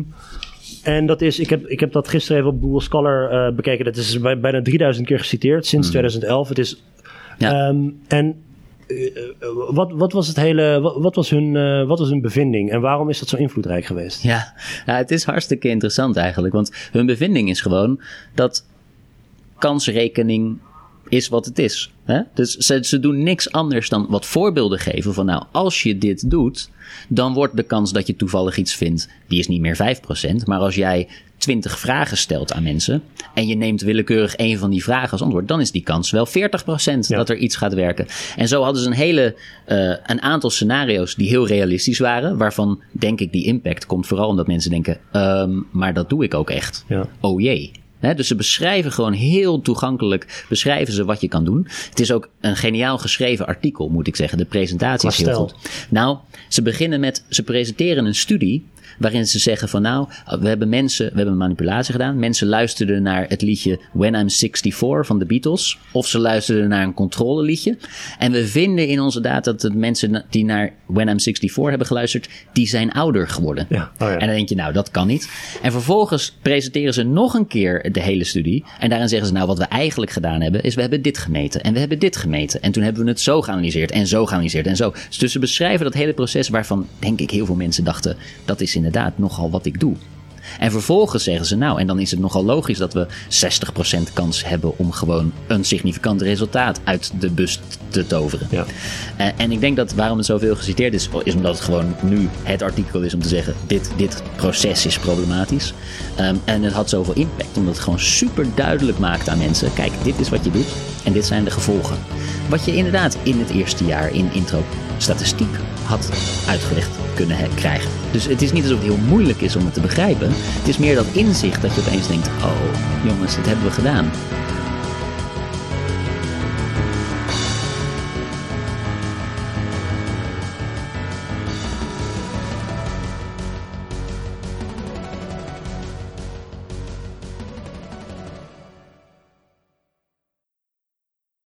en dat is, ik heb, ik heb dat gisteren even op Google Scholar eh, bekeken. Dat is bij, bijna 3000 keer geciteerd sinds 2011. Het is, Hmm. Ja. ehm, en eh, wat, wat was het hele, wat, wat was hun, eh, wat was hun bevinding en waarom is dat zo invloedrijk geweest? Ja, ja, het is hartstikke interessant eigenlijk. Want hun bevinding is gewoon dat kansrekening is wat het is. Hè? Dus ze, ze doen niks anders dan wat voorbeelden geven van nou, als je dit doet, dan wordt de kans dat je toevallig iets vindt, die is niet meer 5%. Maar als jij 20 vragen stelt aan mensen en je neemt willekeurig één van die vragen als antwoord, dan is die kans wel 40% dat er iets gaat werken. En zo hadden ze een hele, eh, een aantal scenario's die heel realistisch waren, waarvan denk ik die impact komt vooral omdat mensen denken, ehm, maar dat doe ik ook echt. Ja. Oh jee. Dus ze beschrijven gewoon heel toegankelijk beschrijven ze wat je kan doen. Het is ook een geniaal geschreven artikel, moet ik zeggen. De presentatie is heel goed. Nou, ze beginnen met, ze presenteren een studie waarin ze zeggen van nou, we hebben mensen, we hebben manipulatie gedaan. Mensen luisterden naar het liedje When I'm 64 van de Beatles. Of ze luisterden naar een controleliedje. En we vinden in onze data dat de mensen die naar When I'm 64 hebben geluisterd, die zijn ouder geworden. Ja, oh ja. En dan denk je, nou, dat kan niet. En vervolgens presenteren ze nog een keer de hele studie. En daarin zeggen ze, nou, wat we eigenlijk gedaan hebben, is we hebben dit gemeten. En we hebben dit gemeten. En toen hebben we het zo geanalyseerd en zo geanalyseerd en zo. Dus ze beschrijven dat hele proces waarvan, denk ik, heel veel mensen dachten, dat is inderdaad nogal wat ik doe. En vervolgens zeggen ze, nou, en dan is het nogal logisch dat we 60% kans hebben om gewoon een significant resultaat uit de bus te toveren. Ja. Eh, en ik denk dat waarom het zoveel geciteerd is, is omdat het gewoon nu het artikel is om te zeggen: dit, dit proces is problematisch. Ehm, en het had zoveel impact, omdat het gewoon super duidelijk maakt aan mensen: kijk, dit is wat je doet en dit zijn de gevolgen. Wat je inderdaad in het eerste jaar in intro statistiek had uitgelegd kunnen krijgen. Dus het is niet alsof het heel moeilijk is om het te begrijpen. Het is meer dat inzicht dat je opeens denkt: oh jongens, dit hebben we gedaan.